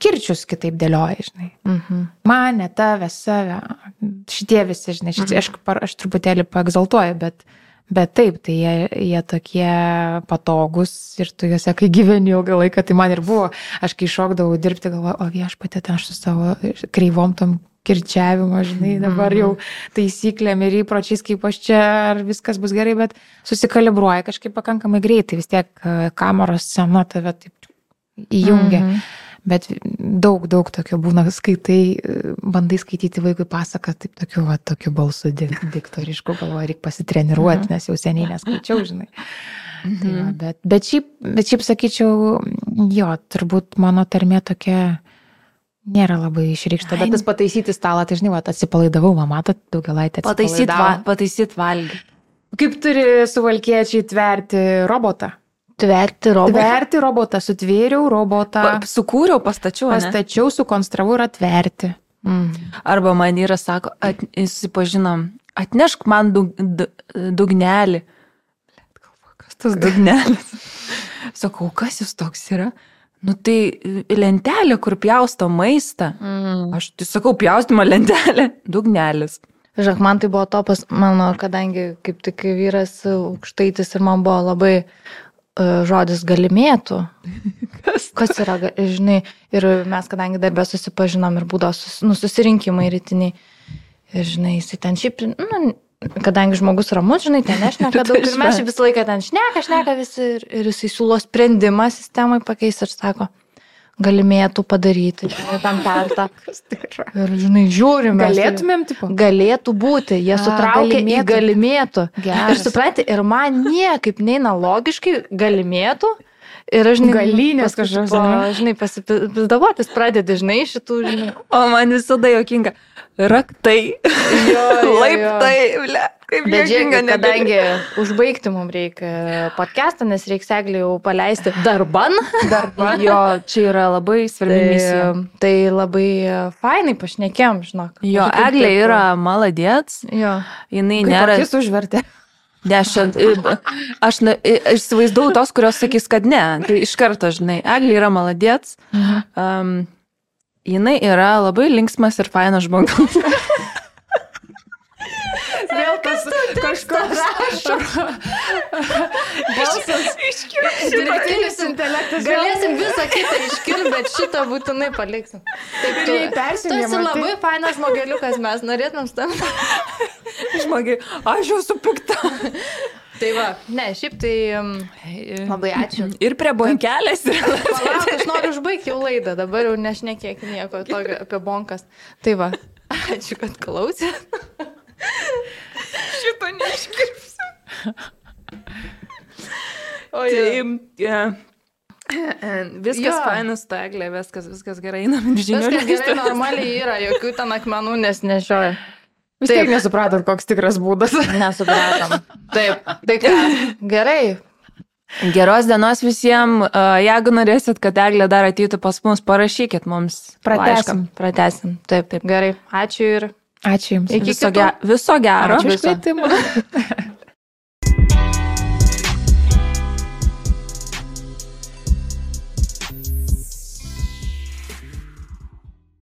kirčius kitaip dėlioja, žinai. Mhm. Mane, tave, save, šitie visi, žinai, šitie, Mhm. aš, par- aš truputėlį paegzaltuoju, bet, bet taip, tai jie, jie tokie patogus ir tu juose, kai gyveni ilgą laiką, tai man ir buvo, aš kai šokdavau dirbti, galvoju, o viešpatė, ten aš su savo kreivom tom kirčiavimo, žinai, dabar jau taisyklėm ir įpročiais, kaip aš čia, ar viskas bus gerai, bet susikalibruoja kažkaip pakankamai greitai, vis tiek e, kameros scena tave taip įjungia. Mhm. Bet daug, daug tokio būna, skaitai, bandai skaityti vaikui pasaką, taip tokiu, va, tokiu balsu dik, diktorišku, galvoju, reikia pasitreniruoti, nes jau seniai neskaičiau, žinai. Tai va, bet, bet, šiaip, bet šiaip sakyčiau, jo, turbūt mano tarmė tokia nėra labai išreikšta, bet tas pataisyti stalą, tai žinai, va, atsipalaidavau, va, matot, daugelaitę. Pataisyt, va, pataisyt valgį. Kaip turi suvalkiečiai tverti robotą? Tverti robotą. Tverti robotą, sutvėriau robotą, Pa, sukūriau, pastačiau. ne? pastačiau, sukonstravau ir atverti. Mhm. Arba man yra, sako, at, susipažinom, atnešk man dug, du, dugnelį. Kas tas dugnelis? Sakau, kas jis toks yra? Nu tai lentelė, kur pjausto maistą. Mhm. Aš tai sakau, pjaustimo lentelė, dugnelis. Žinok, man tai buvo topas, mano, kadangi kaip tik vyras aukštaitis ir man buvo labai žodis galimėtų. Kas? Kas yra, žinai, ir mes, kadangi darbę susipažinom ir būdavo sus, nu, susirinkimai rytiniai. Ir, žinai, jisai ten šiaip, nu, kadangi žmogus ramus, žinai, ten nešneka daug. Ir mes visą laiką ten šneka, šneka visi. Ir, ir jisai siūlo sprendimą sistemai pakeisti ir sako, galimėtų padaryti. žinai, Tam pertą. Tai? Ir, žinai, žiūrime. Galėtumėm, tipo. Galėtų būti, jie A, sutraukia į galimėtų. galimėtų. Ir Geras. supranti, ir man niekaip neina logiškai galimėtų. Ir aš, žinai, Galinės ane? žinai, pasipizdavotis pradedi, žinai, šitų, žinai. O man visada jokinga. Raktai. Jo, Laiptai. Ble, kaip Bet žiūrėk, kadangi užbaigti mums reikia podcastą, nes reikia seglį jau paleisti darban. Darban. Jo, čia yra labai svarbi misija. Tai, tai labai fainai pašnekėm, žinok. Jo, Eglė yra maladėts, Jo. jinai Kaip nėra akis užvertė. dešimt. Aš, na- aš įsivaizdavau tos, kurios sakys, kad ne. Tai iš karto, žinai, Eglė yra maladėts, Mhm. um, jinai yra labai linksmas ir fainas žmogus. Vėl tas kažkoks balsas. Dirbtinis intelektas. Galėsim visą kitą iškirti, bet šitą būtinai paliksim. Taip, tu persijungiam, esi labai fainas žmogeliukas, mes norėtumėm tam. Žmogiai, aš jau supikta. Tai va, ne, šiaip tai um, labai ačiū. Ir prie bonkelės. Palauk, aš noriu užbaigti jau laidą, dabar jau nešnekėk nieko tokio apie bonkas. Tai va, Ačiū, kad klausėt. Šito neiškirpsiu. O Tai, yeah. Viskas Jo. fainas, ta eglė, viskas, viskas gerai, einam žinių. Viskas gerai, normaliai yra, jokių ten akmenų nesnešioja. Vis tiek nesupratot, koks tikras būdas. Nesupratom. Taip, tai ką, gerai. Geros dienos visiems. Jeigu norėsit, kad eglė dar ateitų pas mus, parašykit mums. Pratęsim. laišką. Pratęsim. Taip, taip. Gerai, ačiū ir Ačiū Jums. Iki Viso, ge viso gero. Ačiū už kvietimą.